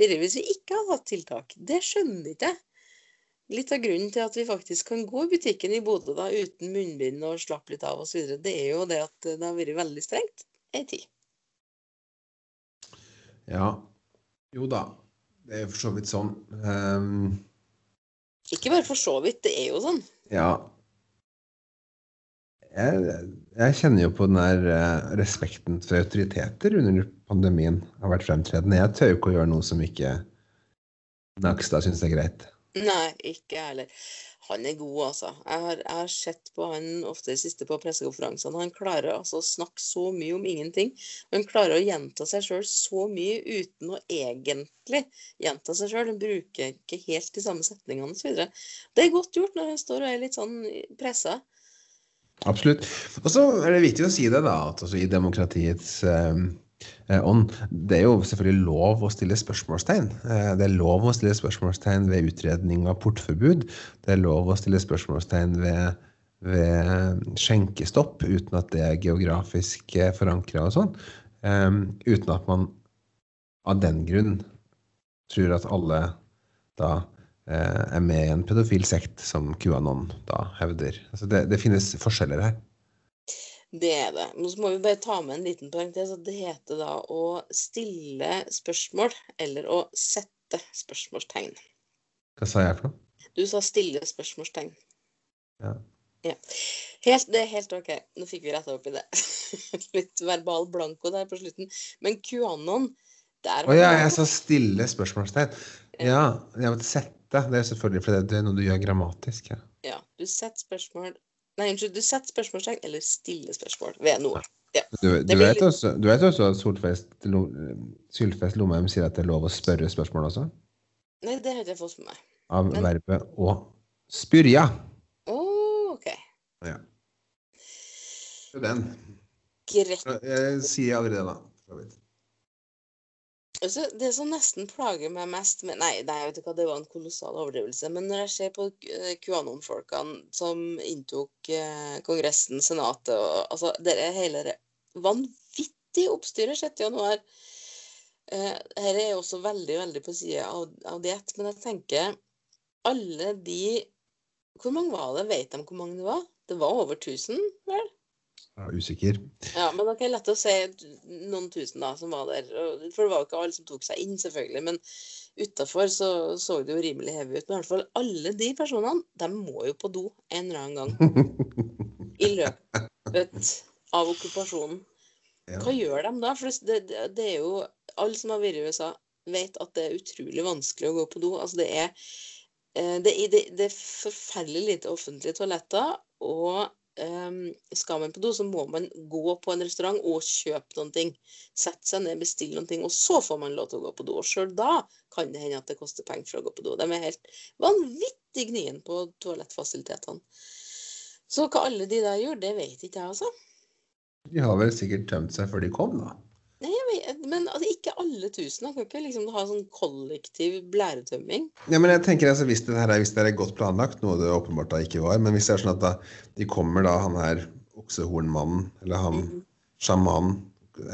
vært hvis vi ikke hadde hatt tiltak. Det skjønner ikke jeg. Litt av grunnen til at vi faktisk kan gå i butikken i Bodø da uten munnbind og slappe litt av osv., det er jo det at det har vært veldig strengt ei tid. Ja. Jo da. Det er jo for så vidt sånn. Ehm, Ikke bare for så vidt, det er jo sånn. ja. Jeg, jeg kjenner jo på den der eh, respekten for autoriteter under pandemien har vært fremtredende. Jeg tør jo ikke å gjøre noe som ikke Nakstad syns er greit. Nei, ikke jeg heller. Han er god, altså. Jeg har, jeg har sett på han ofte i siste på pressekonferansene. Han klarer altså å snakke så mye om ingenting. Han klarer å gjenta seg sjøl så mye uten å egentlig gjenta seg sjøl. Han bruker ikke helt de samme setningene osv. Det er godt gjort når han står og er litt sånn pressa. Absolutt. Og så er det viktig å si det, da, at altså, i demokratiets eh, ånd Det er jo selvfølgelig lov å stille spørsmålstegn. Eh, det er lov å stille spørsmålstegn ved utredning av portforbud. Det er lov å stille spørsmålstegn ved, ved skjenkestopp uten at det er geografisk forankra og sånn. Eh, uten at man av den grunn tror at alle da eh, er med i en pedofil sekt, som QAnon da hevder. Altså det, det finnes forskjeller her. Det er det. Men så må vi bare ta med en liten parentes. at Det heter da å stille spørsmål, eller å sette spørsmålstegn. Hva sa jeg for noe? Du sa stille spørsmålstegn. Ja. Ja. Helt, det er helt OK. Nå fikk vi retta opp i det. Litt verbal blanko der på slutten. Men QAnon, der Å ja, jeg sa stille spørsmålstegn. Ja, jeg måtte sette. Det er selvfølgelig fordi det er noe du gjør grammatisk. Ja. Ja, du setter spørsmål Nei, unnskyld. Du setter spørsmålstegn eller stiller spørsmål ved noe. Ja. Du, du, vet litt... også, du vet også at Lo, Sylfest Lomheim sier at det er lov å spørre spørsmål også? Nei, det har ikke jeg fått med meg. Av Men- verbet å spyrja. Å, OK. Ja. Den. greit. Jeg sier allerede da. Altså, det som nesten plager meg mest med Nei, nei, vet du hva, det var en kolossal overdrivelse. Men når jeg ser på eh, QAnon-folkene som inntok eh, Kongressen, Senatet og altså, det er hele det vanvittige oppstyret 6. januar. Eh, her er også veldig, veldig på sida av, av diett. Men jeg tenker alle de Hvor mange var det? Vet de hvor mange det var? Det var over 1000, vel? Er usikker. Ja, men det er lett å se noen tusen da, som var der. For det var jo ikke alle som tok seg inn, selvfølgelig. Men utafor så, så det jo rimelig heavy ut. Men i hvert fall alle de personene, de må jo på do en eller annen gang i løpet av okkupasjonen. Hva gjør de da? For det, det, det er jo Alle som har vært i USA, vet at det er utrolig vanskelig å gå på do. Altså det er eh, det, det, det er forferdelig lite offentlige toaletter. Og em, skal man på do, så må man gå på en restaurant og kjøpe noen ting. Sette seg ned, bestille noen ting, og så får man lov til å gå på do. Og sjøl da kan det hende at det koster penger for å gå på do. De er helt vanvittig gnien på toalettfasilitetene. Så hva alle de der gjør, det vet ikke jeg, altså. De har vel sikkert tømt seg før de kom, da. Nei, vet, men altså, ikke alle tusen. Kan ikke liksom ha sånn kollektiv blæretømming. Ja, men jeg tenker altså, hvis det, her er, hvis det er godt planlagt, noe det åpenbart da ikke var, men hvis det er sånn at da, de kommer da, han her oksehornmannen, eller han Mhm. sjamanen,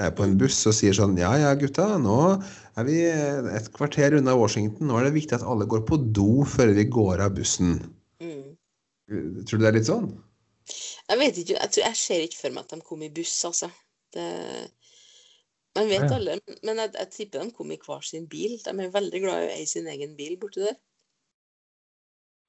er på en buss og sier sånn, ja, ja, gutta, nå er vi et kvarter unna Washington, nå er det viktig at alle går på do før vi går av bussen. Mm. Tror du det er litt sånn? Jeg vet ikke, jeg, tror, jeg ser ikke for meg at de kom i buss, altså. Det, man vet Ja, ja. alle, men jeg, jeg tipper de kom i hver sin bil. De er veldig glad i å eie sin egen bil borti der.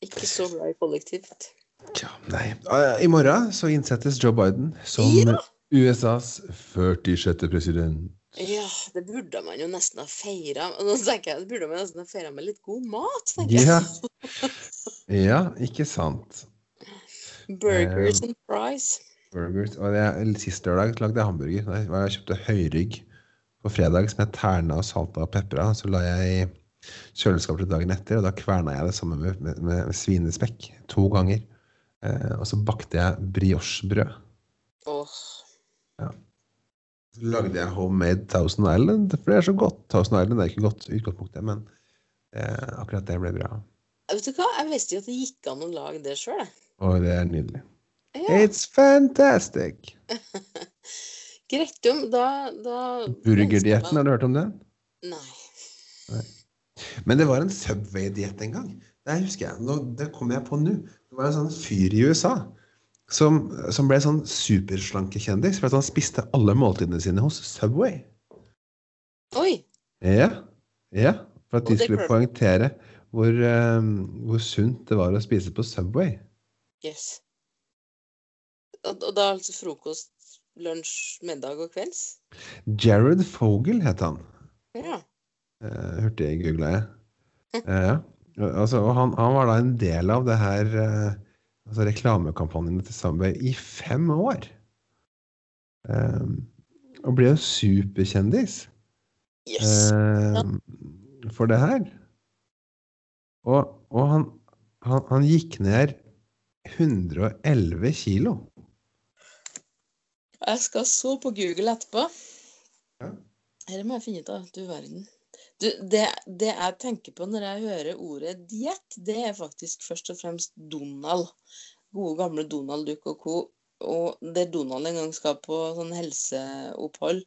Ikke så glad i kollektivt. Tja, nei. Eh, I morgen så innsettes Joe Biden som Ja! USAs 46. president. Ja, det burde man jo nesten ha feira. Nå tenker jeg, det burde man nesten ha feira med litt god mat, tenker jeg. Ja. ja, ikke sant. Burgers and fries. Burgers. Og jeg, sist lørdag lagde jeg hamburger. Nei, Jeg kjøpte høyrygg på fredag som jeg terna og salta og pepra. Så la jeg i kjøleskapet dagen etter, og da kverna jeg det sammen med, med, med svinespekk to ganger. Eh, og så bakte jeg briochebrød. Åh, Så lagde jeg homemade Thousand Island, for det er så godt. Thousand Island er ikke godt i utgangspunktet, men eh, akkurat det ble bra. Vet du hva, jeg visste jo at det gikk an å lage det sjøl, jeg. Og det er nydelig. Ja. It's fantastic! Greit om, da, da Burgerdietten, har du hørt om den? Nei. Men det var en Subway-diett en gang. Det husker jeg. Nå, det kommer jeg på nå. Det var en sånn fyr i USA som, som ble sånn superslankekjendis for at han spiste alle måltidene sine hos Subway. Oi! Ja, ja. For at de skulle poengtere hvor, um, hvor sunt det var å spise på Subway. Yes. Og, og da altså frokost, lunsj, middag og kvelds? Jared Fogel het han. Ja. Uh, hørte jeg googla jeg. Uh, ja. altså, og han, han var da en del av det her uh, altså reklamekampanjene til Subway i fem år. Eh, og ble jo superkjendis Yes. ja. for det her. Og, og han, han, han gikk ned 111 kilo. Jeg skal så på Google etterpå. Ja. Dette må jeg finne ut av. Du verden. Du, det, det jeg tenker på når jeg hører ordet diett, det er faktisk først og fremst Donald. Gode, gamle Donald Duck og co. Og der Donald en gang skal på sånn helseopphold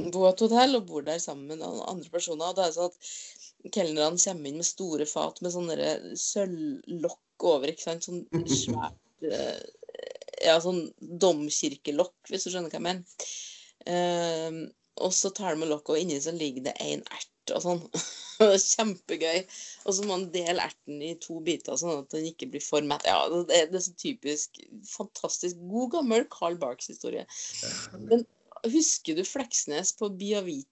på et hotell og bor der sammen med andre personer. Og da er det sånn at kelnerne kommer inn med store fat med sånne sølvlokk over. ikke sant? Sånn svært eh, Ja, sånn domkirkelokk, hvis du skjønner hva jeg mener. Um, og så tar de med lokket, og inni så ligger det en ert og sånn. Kjempegøy. Og så må man dele erten i to biter, sånn at den ikke blir for mett. Ja, det er, det så typisk fantastisk god, gammel Carl Barks-historie. Men husker du Fleksnes på Biovit,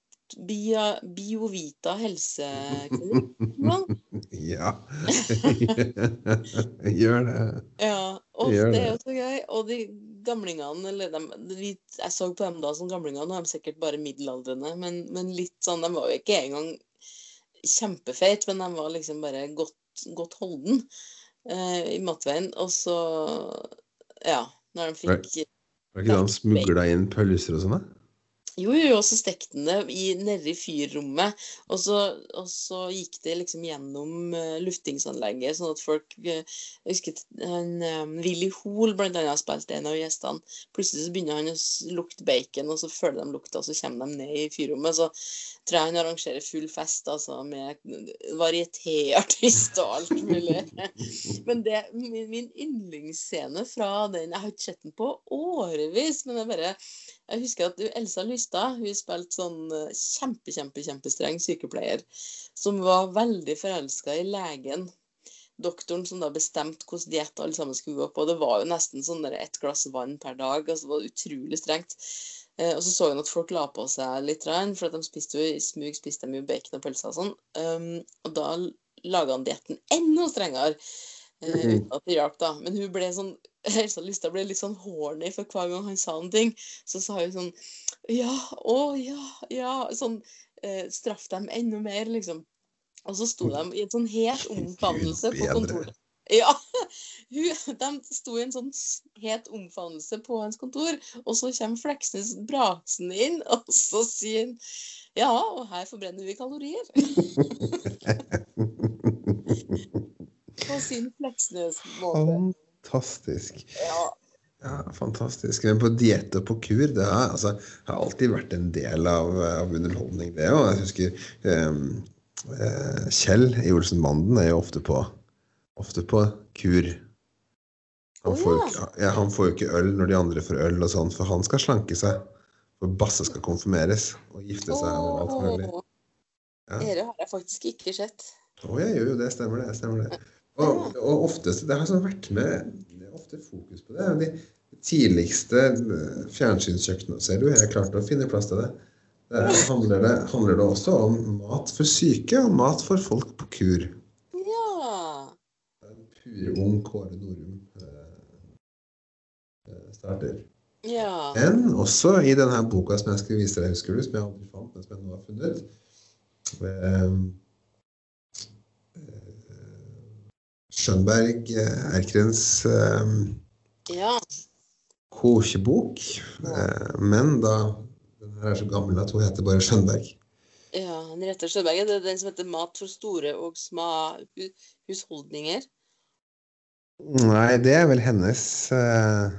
Bia, Biovita helseklinikk? Ja. Gjør det. Ja, Gjør det er jo så gøy. Og de gamlingene, eller de, jeg så på dem da som gamlinger, nå er de sikkert bare middelaldrende, men, men litt sånn, de var jo ikke engang kjempefeit, men de var liksom bare godt, godt holden eh, i matveien. Og så, ja, når de fikk Var ikke da han smugla inn pølser og sånn? da? Jo, jo, og så stekte han det nedi fyrrommet. Og så, og så gikk det liksom gjennom uh, luftingsanlegget, sånn at folk uh, Jeg husker han, um, Willy Hoel blant annet spilte en av gjestene. Plutselig så begynner han å lukte bacon, og så føler de lukta, og så kommer de ned i fyrrommet. Så tror jeg han arrangerer full fest altså, med varietéartist og alt mulig. Men det, min, min yndlingsscene fra den Jeg har ikke sett den på årevis, men jeg bare jeg husker at du- Elsa Lystad hun spilte sånn eh, kjempe, kjempe, kjempestreng sykepleier som var veldig forelska i legen. Doktoren som da bestemte hvilken diett alle sammen skulle gå på. Det var jo nesten sånn ett glass vann per dag. altså Det var utrolig strengt. Eh, og så så hun at folk la på seg litt, for at de spiste jo i smug spiste de jo bacon og pølser og sånn. Um, og da laga han dietten enda strengere. eh, Mhm. uten at det hjalp, da. Men hun ble sånn Elsa Lystad ble litt sånn horny for hver gang han sa en ting. Så sa hun sånn Ja, å ja, ja. Sånn eh, straff dem enda mer, liksom. Og så sto de i en sånn het omfavnelse på kontoret. Ja, hun, de sto i en sånn het omfavnelse på hans kontor, og så kommer Fleksnes brasende inn, og så sier han ja, og her forbrenner vi kalorier. På sin Fleksnes-måte. Fantastisk. Ja. Ja, fantastisk. Men på diett og på kur, det har, altså, har alltid vært en del av, av underholdning, det òg. Jeg husker um, uh, Kjell i Olsenbanden er jo ofte på, ofte på kur. Han får, jo ja. ikke, ja, han får jo ikke øl når de andre får øl, og sånn, for han skal slanke seg. For Basse skal konfirmeres og gifte seg. og alt mulig. Ja. Dere har jeg faktisk ikke sett. Å, jeg gjør jo det. Stemmer det. stemmer det. Og, og oftest, Det har sånn vært med Det er ofte fokus på det. De tidligste eh, fjernsynskjøkkenene ser du, jeg har klart å finne plass til det. Der handler det, handler det også om mat for syke og mat for folk på kur. Ja. Purung Kåre Norum eh, eh, starter. Ja. Men også i denne boka som jeg skulle vise deg, husker du, som jeg aldri fant, men som jeg nå har funnet. Eh, eh, Skjønberg eh, Erkrens eh, Ja. kokebok. Eh, men da den her er så gammel at hun heter bare Skjønberg. ja. Henriette Sjøberg. Det er den som heter 'Mat for store og sma husholdninger'. Nei, det er vel hennes eh,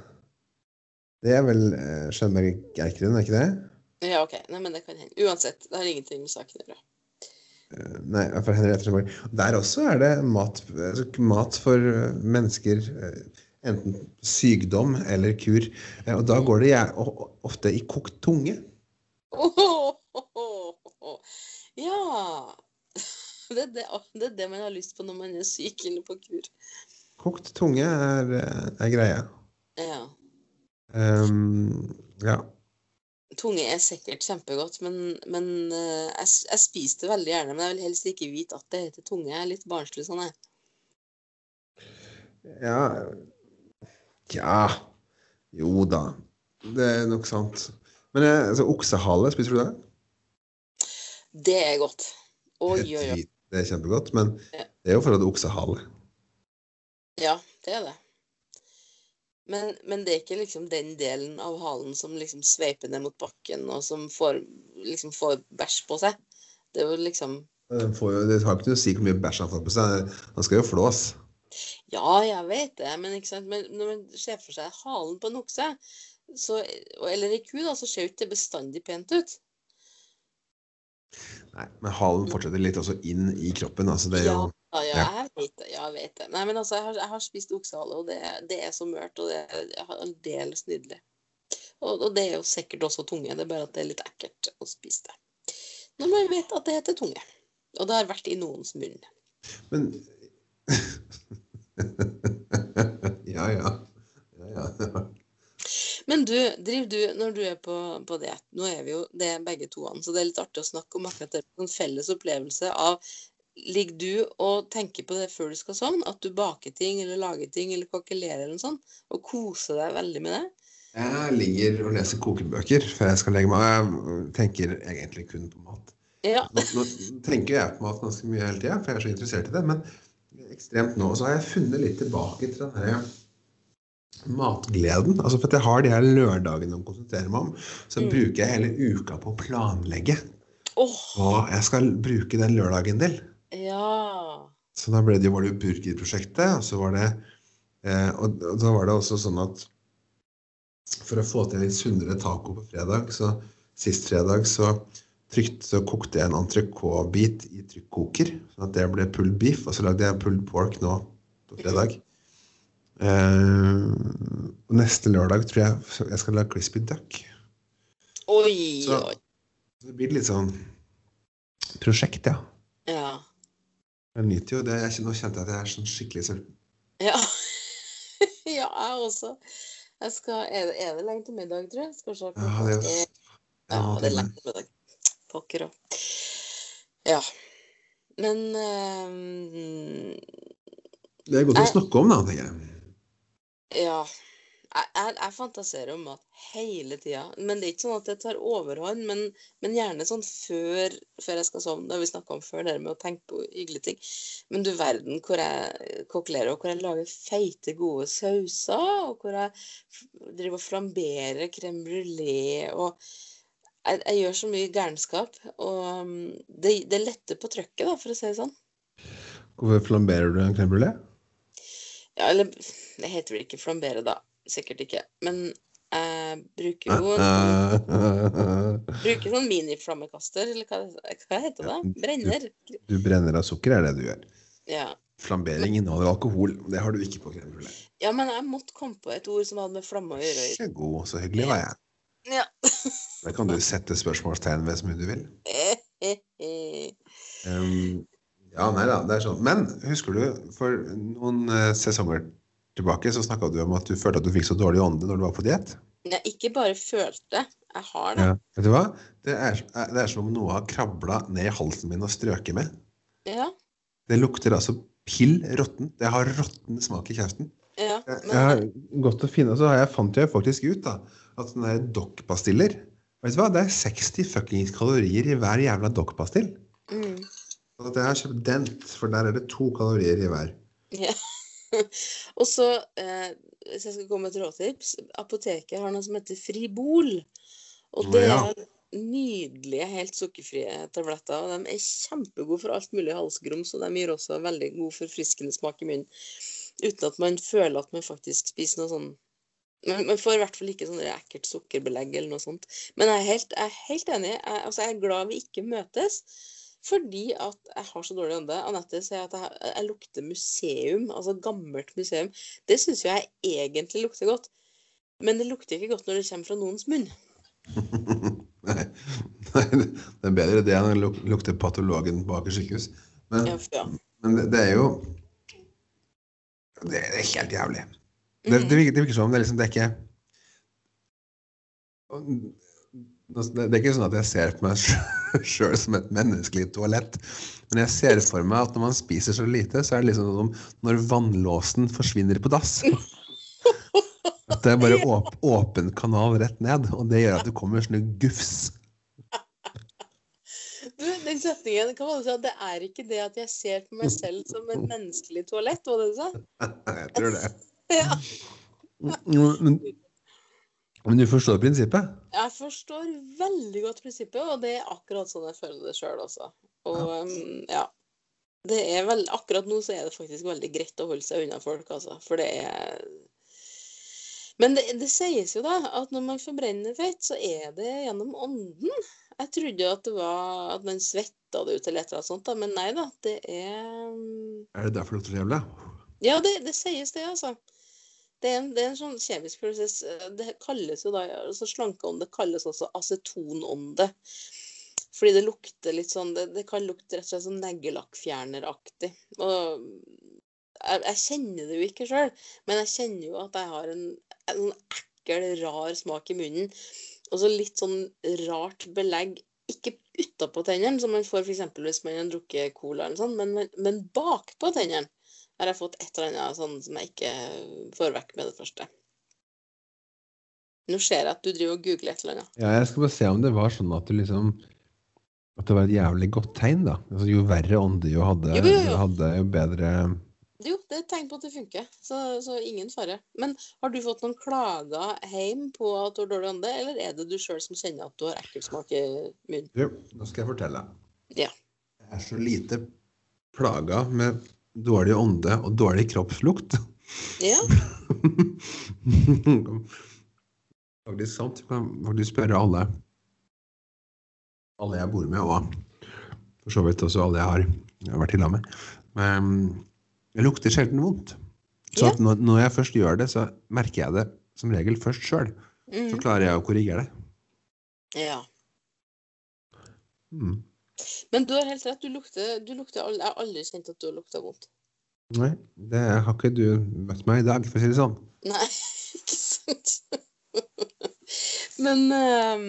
Det er vel eh, Skjønberg Erkren, er ikke det? Ja, OK. Nei, men det kan hende. Uansett, det har ingenting med saken å gjøre. Eh, Nei, fra Henriette Skjønberg. Der også er det mat, altså, mat for eh, mennesker eh, Enten sykdom eller kur. Og da går det ofte i kokt tunge. Ja. Det er det, det er det man har lyst på når man er syk eller på kur. Kokt tunge er, er greia. Ja. Um, ja. Tunge er sikkert kjempegodt, men, men eh, jeg, jeg spiser det veldig gjerne. Men jeg vil helst ikke vite at det heter tunge. Jeg er litt barnslig sånn, jeg. Ja Tja Jo da. Det er nok sant. Men eh, altså, oksehale, spiser du det? Det er godt. Oi, Det oi, oi. Det er kjempegodt, men det er jo for at det er oksehale. Ja, det er det. Men, men det er ikke liksom den delen av halen som liksom sveiper ned mot bakken, og som får, liksom får bæsj på seg. Det er jo liksom Den får det har ikke noe å si hvor mye bæsj han får på seg. Han skal jo flås. Ja, jeg vet det, men? Men når man ser for seg halen på en okse, så, eller ei ku, da, så ser jo ikke det bestandig pent ut. Nei, men halen fortsetter litt også inn i kroppen. Altså, det er jo Ja, ja, Ja. jeg vet det. Ja, jeg vet det. Nei, men altså, jeg har, jeg har spist oksehale, og det, det er så mørt, og det er aldeles nydelig. Og, og det er jo sikkert også tunge, det er bare at det er litt ekkelt å spise det. Når man vet at det heter tunge. Og det har vært i noens munn. Men Ja, ja. ja, ja. Men du, driver du, når du er på, på det, nå er vi jo det er begge to, så det er litt artig å snakke om akkurat det. En felles opplevelse av Ligger du og tenker på det før du skal sovne? At du baker ting eller lager ting eller kokkelerer eller noe sånt? Og koser deg veldig med det? Jeg ligger og leser kokebøker før jeg skal legge meg. Jeg tenker egentlig kun på mat. Ja. Nå, nå tenker jeg på mat ganske mye hele tida, for jeg er så interessert i det. Men ekstremt nå. Så har jeg funnet litt tilbake til den her matgleden. Altså for at jeg har de her lørdagene å konsentrere meg om, så Mm. bruker jeg hele uka på å planlegge Oh. hva jeg skal bruke den lørdagen til. Ja. Så da ble det, var det jo burgerprosjektet, og så var det eh, og, og da var det også sånn at for å få til litt sunnere taco på fredag, så sist fredag så trykt, så kokte jeg en entrecôte-bit i trykkoker, sånn at det ble pulled beef, og så lagde jeg pulled pork nå på fredag. Eh, og neste lørdag tror jeg jeg skal lage crispy duck. Oi, Så- oi. Så det blir litt sånn prosjekt. Ja. Jeg nyter jo det. Jeg, nå kjente jeg at jeg er sånn skikkelig sulten. Ja. ja, jeg også. Jeg skal, er, det, det lenge til middag, tror jeg? Skal se. Ja, det er Ja, det er lenge til middag. Pokker òg. Ja. Men um, Det er godt å snakke om, da, tenker jeg. Ja. Jeg, jeg, jeg fantaserer om mat hele tida. Men det er ikke sånn at det tar overhånd. Men, men gjerne sånn før, før jeg skal sovne. Det har vi snakka om før, det med å tenke på hyggelige ting. Men du verden hvor jeg kokkelerer, og hvor jeg lager feite, gode sauser. Og hvor jeg driver og flamberer crème brulé. Og jeg, jeg gjør så mye gærenskap. Og um, det, det letter på trøkket, da, for å si det sånn. Hvorfor flamberer du en crème brulé? Ja, eller det heter vel ikke flambere, da. Sikkert ikke. Men jeg bruker jo sånn, bruker sånn miniflammekaster, eller hva, hva heter det? Brenner. Du brenner av sukker, er det du gjør. Ja. Flambering inneholder alkohol. Det har du ikke på crème ja, men jeg måtte komme på et ord som hadde med flamme å gjøre. Så god, så hyggelig var jeg. Ja. Det kan du sette spørsmålstegn ved så mye du vil. Um, ja, nei da, det er sånn. Men husker du, for noen eh, sesonger tilbake så snakka du om at du følte at du fikk så dårlig ånde når du var på diett. Jeg ikke bare følte, jeg har det. Ja. Vet du hva? Det er, det er som om noe har krabla ned i halsen min og strøket med. Ja. Det lukter altså pill råtten. Det har råtten smak i kjeften. ja. Men, jeg har gått og finne, så har jeg, fant jeg faktisk ut da, at sånne dokkpastiller Vet du hva? Det er 60 fuckings kalorier i hver jævla dokkpastill. mm, Så at jeg har kjøpt Dent, for der er det to kalorier i hver. ja. Og så, eh, hvis jeg skal komme med et råtips Apoteket har noe som heter Fribol. Og det Ja. er nydelige, helt sukkerfrie tabletter. Og de er kjempegode for alt mulig halsgrums, og de gir også veldig god forfriskende smak i munnen. Uten at man føler at man faktisk spiser noe sånn man, man får i hvert fall ikke sånn ekkelt sukkerbelegg eller noe sånt. Men jeg er helt, jeg er helt enig. Jeg, altså jeg er glad vi ikke møtes. Fordi at jeg har så dårlig ånde. Anette sier at jeg, jeg lukter museum. Altså gammelt museum. Det syns jeg egentlig lukter godt. Men det lukter ikke godt når det kommer fra noens munn. Nei, nei, det er bedre det enn å luk- lukte patologen på Aker sykehus. Men, Ja, men det, det er jo Det er helt jævlig. Det, Mm. det, virker, det virker som det er liksom Det er ikke Det det er ikke sånn at jeg ser på meg sjøl som et menneskelig toalett. Men jeg ser for meg at når man spiser så lite, så er det liksom som når vannlåsen forsvinner på dass. At det er bare åp åpen kanal rett ned, og det gjør at det kommer sånne gufs. Du, den setningen, kan man det at? Det er ikke det at jeg ser på meg selv som et menneskelig toalett, var det du sa? Jeg tror det. Ja. Men, men du forstår prinsippet? Jeg forstår veldig godt prinsippet, og det er akkurat sånn jeg føler det sjøl også. Og um, ja. Det er vel, akkurat nå så er det faktisk veldig greit å holde seg unna folk, altså. For det er Men det, det sies jo da at når man forbrenner fett, så er det gjennom ånden. Jeg trodde at det var at man svetta det ut eller et eller annet sånt, da. men nei da. Det er um, Er det derfor det lukter så jævlig? Ja, det, det sies det, altså. Det er, en, det er en sånn kjemisk prosess. eh, Det kalles jo da altså Slankeånde kalles også acetonånde. Fordi det lukter litt sånn Det, det kan lukte rett og slett sånn neglelakkfjerneraktig. Jeg, jeg kjenner det jo ikke sjøl, men jeg kjenner jo at jeg har en, en sånn ekkel, rar smak i munnen. Og så litt sånn rart belegg. Ikke utapå tennene, som man får f.eks. hvis man har drukket cola, eller sånn, men, men bakpå tennene har jeg fått et eller annet sånn som jeg ikke får vekk med det første. Nå ser jeg at du driver og googler et eller annet. Ja, jeg skal bare se om det var sånn at du liksom At det var et jævlig godt tegn, da. Altså, jo verre ånde jo hadde, Jo, jo, jo. jo hadde, jo bedre Jo, det er et tegn på at det funker, så, så ingen fare. Men har du fått noen klager hjem på at du har dårlig ånde, eller er det du sjøl som kjenner at du har ekkelsmak i munnen? Jo, nå skal jeg fortelle. Ja. Jeg er så lite plaga med dårlig ånde og dårlig kroppslukt. Ja. faktisk sant. Du kan faktisk spørre alle alle jeg bor med, og for så vidt også alle jeg har, jeg har vært i lag med. Men jeg lukter sjelden vondt. Så Ja. at når, når jeg først gjør det, så merker jeg det som regel først sjøl. Så Mhm. klarer jeg å korrigere det. ja. Mm. Men du har helt rett. Du lukter, du lukter Jeg har aldri kjent at du har lukta vondt. Nei, det har ikke du møtt meg i dag, for å si det sånn. Nei, ikke sant? Men eh,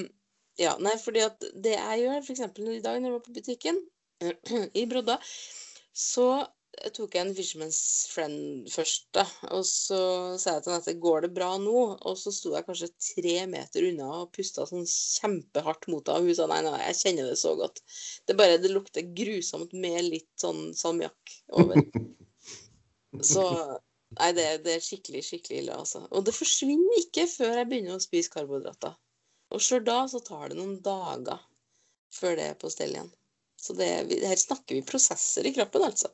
Ja, nei, fordi at det jeg gjør, f.eks. i dag når jeg var på butikken i Brodda, så tok en Fisherman's Friend først, da. Og så sa jeg til henne at går det bra nå? Og så sto jeg kanskje tre meter unna og pusta sånn kjempehardt mot henne. Og hun sa nei, nei, jeg kjenner det så godt. Det bare det lukter grusomt med litt sånn salmiakk over. Så Nei, det, det er skikkelig, skikkelig ille, altså. Og det forsvinner ikke før jeg begynner å spise karbohydrater. Og sjøl da så tar det noen dager før det er på stell igjen. Så det, her snakker vi prosesser i kroppen, altså.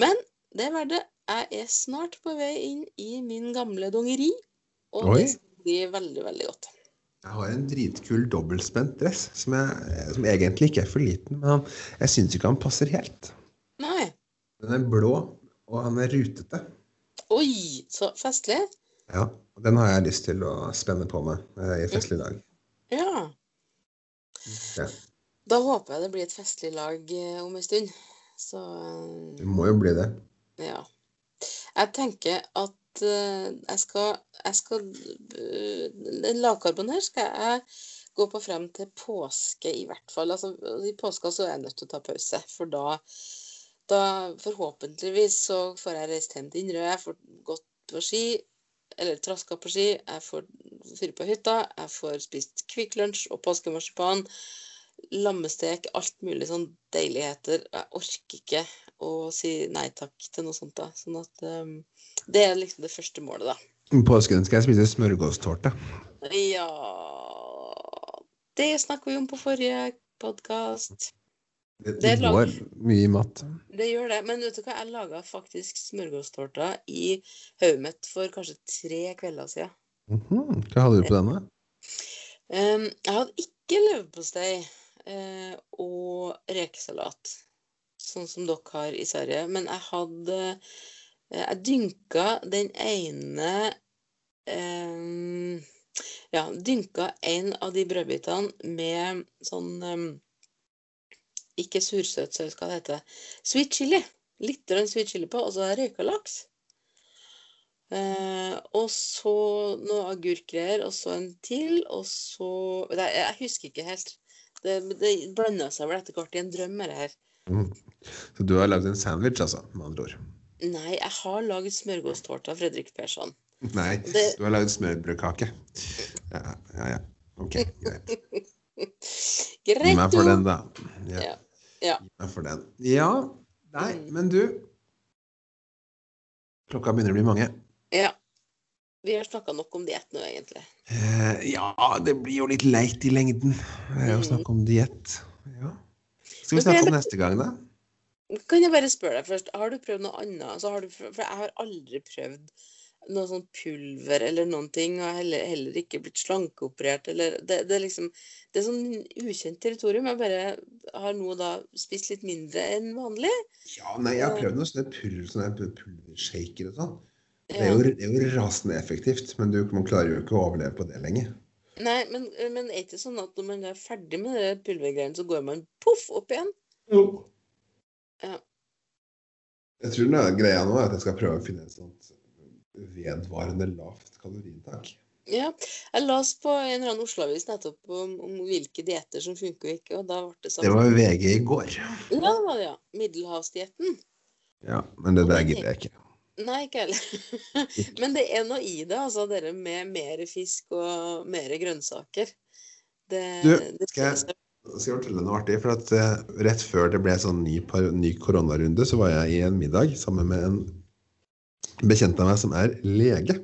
Men det var det. Jeg er snart på vei inn i min gamle dongeri, og Oi. det skal bli veldig, veldig godt. Jeg har en dritkul dobbeltspent dress som, jeg, som egentlig ikke er for liten, men jeg syns ikke han passer helt. Nei. Den er blå, og han er rutete. Oi, så festlig. Ja, og Den har jeg lyst til å spenne på meg eh, i festlig dag. Ja. Ja. Da håper jeg det blir et festlig lag eh, om en stund. Så eh, Det må jo bli det. Ja. Jeg tenker at eh, jeg skal, jeg skal eh, Den lavkarboen her skal jeg gå på frem til påske, i hvert fall. Altså, I påska så er jeg nødt til å ta pause, for da, da forhåpentligvis så får jeg reist hjem til Inderøy, jeg får gått på ski, eller traska på ski, jeg får fyre på hytta, jeg får spist Kvikk Lunsj og påskemarsipan lammestek, alt mulig sånn deiligheter. Jeg orker ikke å si nei takk til noe sånt. da. Sånn at um, Det er liksom det første målet, da. I Påsken skal jeg spise smørgåstårte. Ja Det snakka vi om på forrige podkast. Det, Det går mye i mat. Det gjør det. Men vet du hva, jeg laga faktisk smørgåstårta i hodet mitt for kanskje tre kvelder siden. Mhm, Hva hadde du på denne? Um, jeg hadde ikke leverpostei og rekesalat, sånn som dere har i Sverige. Men jeg hadde eh, Jeg dynka den ene eh, Ja, dynka en av de brødbitene med sånn eh, Ikke sursøt saus, hva det heter. Sweet chili. Litt sweet chili på, og så røyka laks. Eh, og så noe agurkgreier, og så en til, og så Nei, jeg husker ikke helt. Det, det blander seg vel etter hvert i en drøm, det her. Mm. Så du har lagd en sandwich, altså, med andre ord? Nei, jeg har lagd smørgåstårte av Fredrik Persson. Nei, Det- du har lagd smørbrødkake. Ja, ja, ja. Ok, greit. Gi meg for den, da. Ja. Ja. Gi meg for den. Ja, nei, men du Klokka begynner å bli mange. Ja. Vi har snakka nok om diett nå, egentlig. Eh, ja, det blir jo litt leit i lengden eh, å snakke om diett. Ja. Skal vi snakke om neste gang, da? Kan jeg bare spørre deg først, har du prøvd noe annet? Altså, har du, for jeg har aldri prøvd noe sånn pulver eller noen ting, og heller, heller ikke blitt slankeoperert eller det, det er liksom Det er sånn ukjent territorium. Jeg bare har nå da spist litt mindre enn vanlig. Ja, nei, jeg har prøvd noe sånt pulver, sånne pulvershaker og sånn. Det er, jo, det er jo rasende effektivt, men du, man klarer jo ikke å overleve på det lenge. Nei, men, men er det ikke sånn at når man er ferdig med de pulvergreiene, så går man poff opp igjen? Jo. Ja. Jeg tror det er greia nå er at jeg skal prøve å finne et sånt vedvarende lavt kaloriinntak. Ja. Jeg las på en eller annen Oslo-avis nettopp om, om hvilke dietter som funker og ikke, og da ble det Det sånn var VG i går. Ja, det var det, ja. Middelhavsdietten. Ja, men det der gidder jeg ikke. Nei, ikke heller. Men det er noe i det, altså, dere med mer fisk og mer grønnsaker. Det, Du, det skal jeg- Jeg skal fortelle noe artig, for at uh, Rett før det ble sånn ny, par- ny koronarunde, så var jeg i en middag sammen med en bekjent av meg som er lege.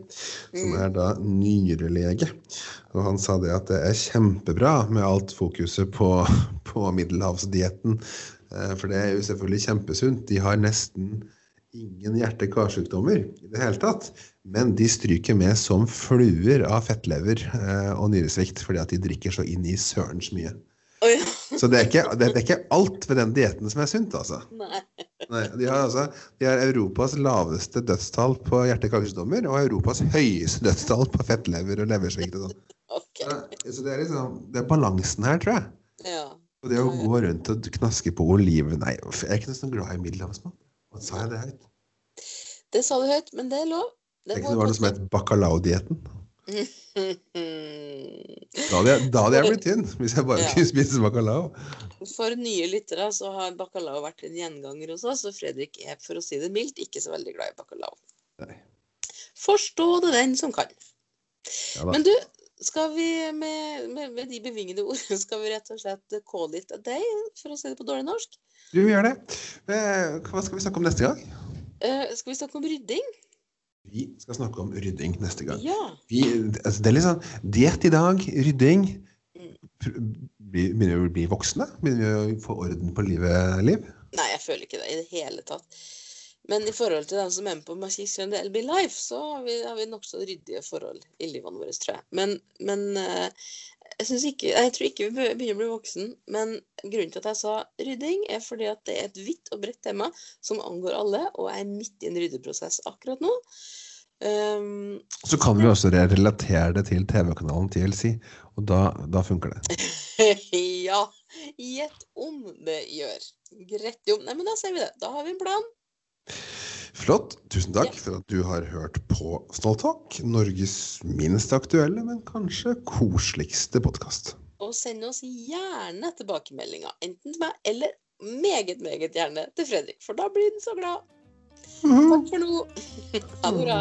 Som Mm. er da nyrelege. Og han sa det at det er kjempebra med alt fokuset på, på middelhavsdietten. Uh, For det er jo selvfølgelig kjempesunt. De har nesten ingen hjerte-karsykdommer i det hele tatt. Men de stryker med som fluer av fettlever eh, og nyresvikt fordi at de drikker så inn i sørens mye. Oi, Så det er ikke, det er ikke alt ved den dietten som er sunt, altså. nei. Nei, de har altså de har Europas laveste dødstall på hjerte-karsykdommer og Europas høyeste dødstall på fettlever og leversvikt. og sånn. så, Så det er liksom, det er balansen her, tror jeg. Ja. Og det å gå rundt og knaske på oliven Nei, jeg er ikke noe sånn glad i middelhavsmat. Hva sa jeg det høyt? Det sa du høyt, men det er lov. Det Det var noe som het bacalao-dietten. Da hadde jeg, da hadde jeg blitt tynn, hvis jeg bare Ja. kunne spise bacalao. For nye lyttere så har bacalao vært en gjenganger hos oss, og Fredrik er, for å si det mildt, ikke så veldig glad i bacalao. Nei. Forstå det den som kan. Ja. Men du, skal vi med, med, med de bevingede ordene skal vi rett og slett call it a day, for å si det på dårlig norsk? Du, gjør det. Eh, Hva skal vi snakke om neste gang? Uh, skal vi snakke om rydding? Vi skal snakke om rydding neste gang. Ja. Vi, altså det er litt sånn diett i dag, rydding. Mm. Begynner vi å bli voksne? Begynner vi å få orden på livet, Liv? Nei, jeg føler ikke det i det hele tatt. Men i forhold til dem som er med på Magic LB Life, så har vi, har vi nokså ryddige forhold i livene våre, tror jeg. Men, men eh, jeg, synes ikke, jeg tror ikke vi begynner å bli voksen. Men grunnen til at jeg sa rydding, er fordi at det er et vidt og bredt tema som angår alle, og jeg er midt i en ryddeprosess akkurat nå. Um, Så kan vi også relatere det til TV-kanalen TLC, og da, da funker det. ja, gjett om det gjør. Greit om. Nei, men da ser vi det. Da har vi en plan. Flott. Tusen takk for at du har hørt på Snåltalk, Norges minst aktuelle, men kanskje koseligste podkast. Og send oss gjerne tilbakemeldinger, enten til meg eller meget, meget gjerne til Fredrik, for da blir han så glad. Takk for nå. Ha det bra.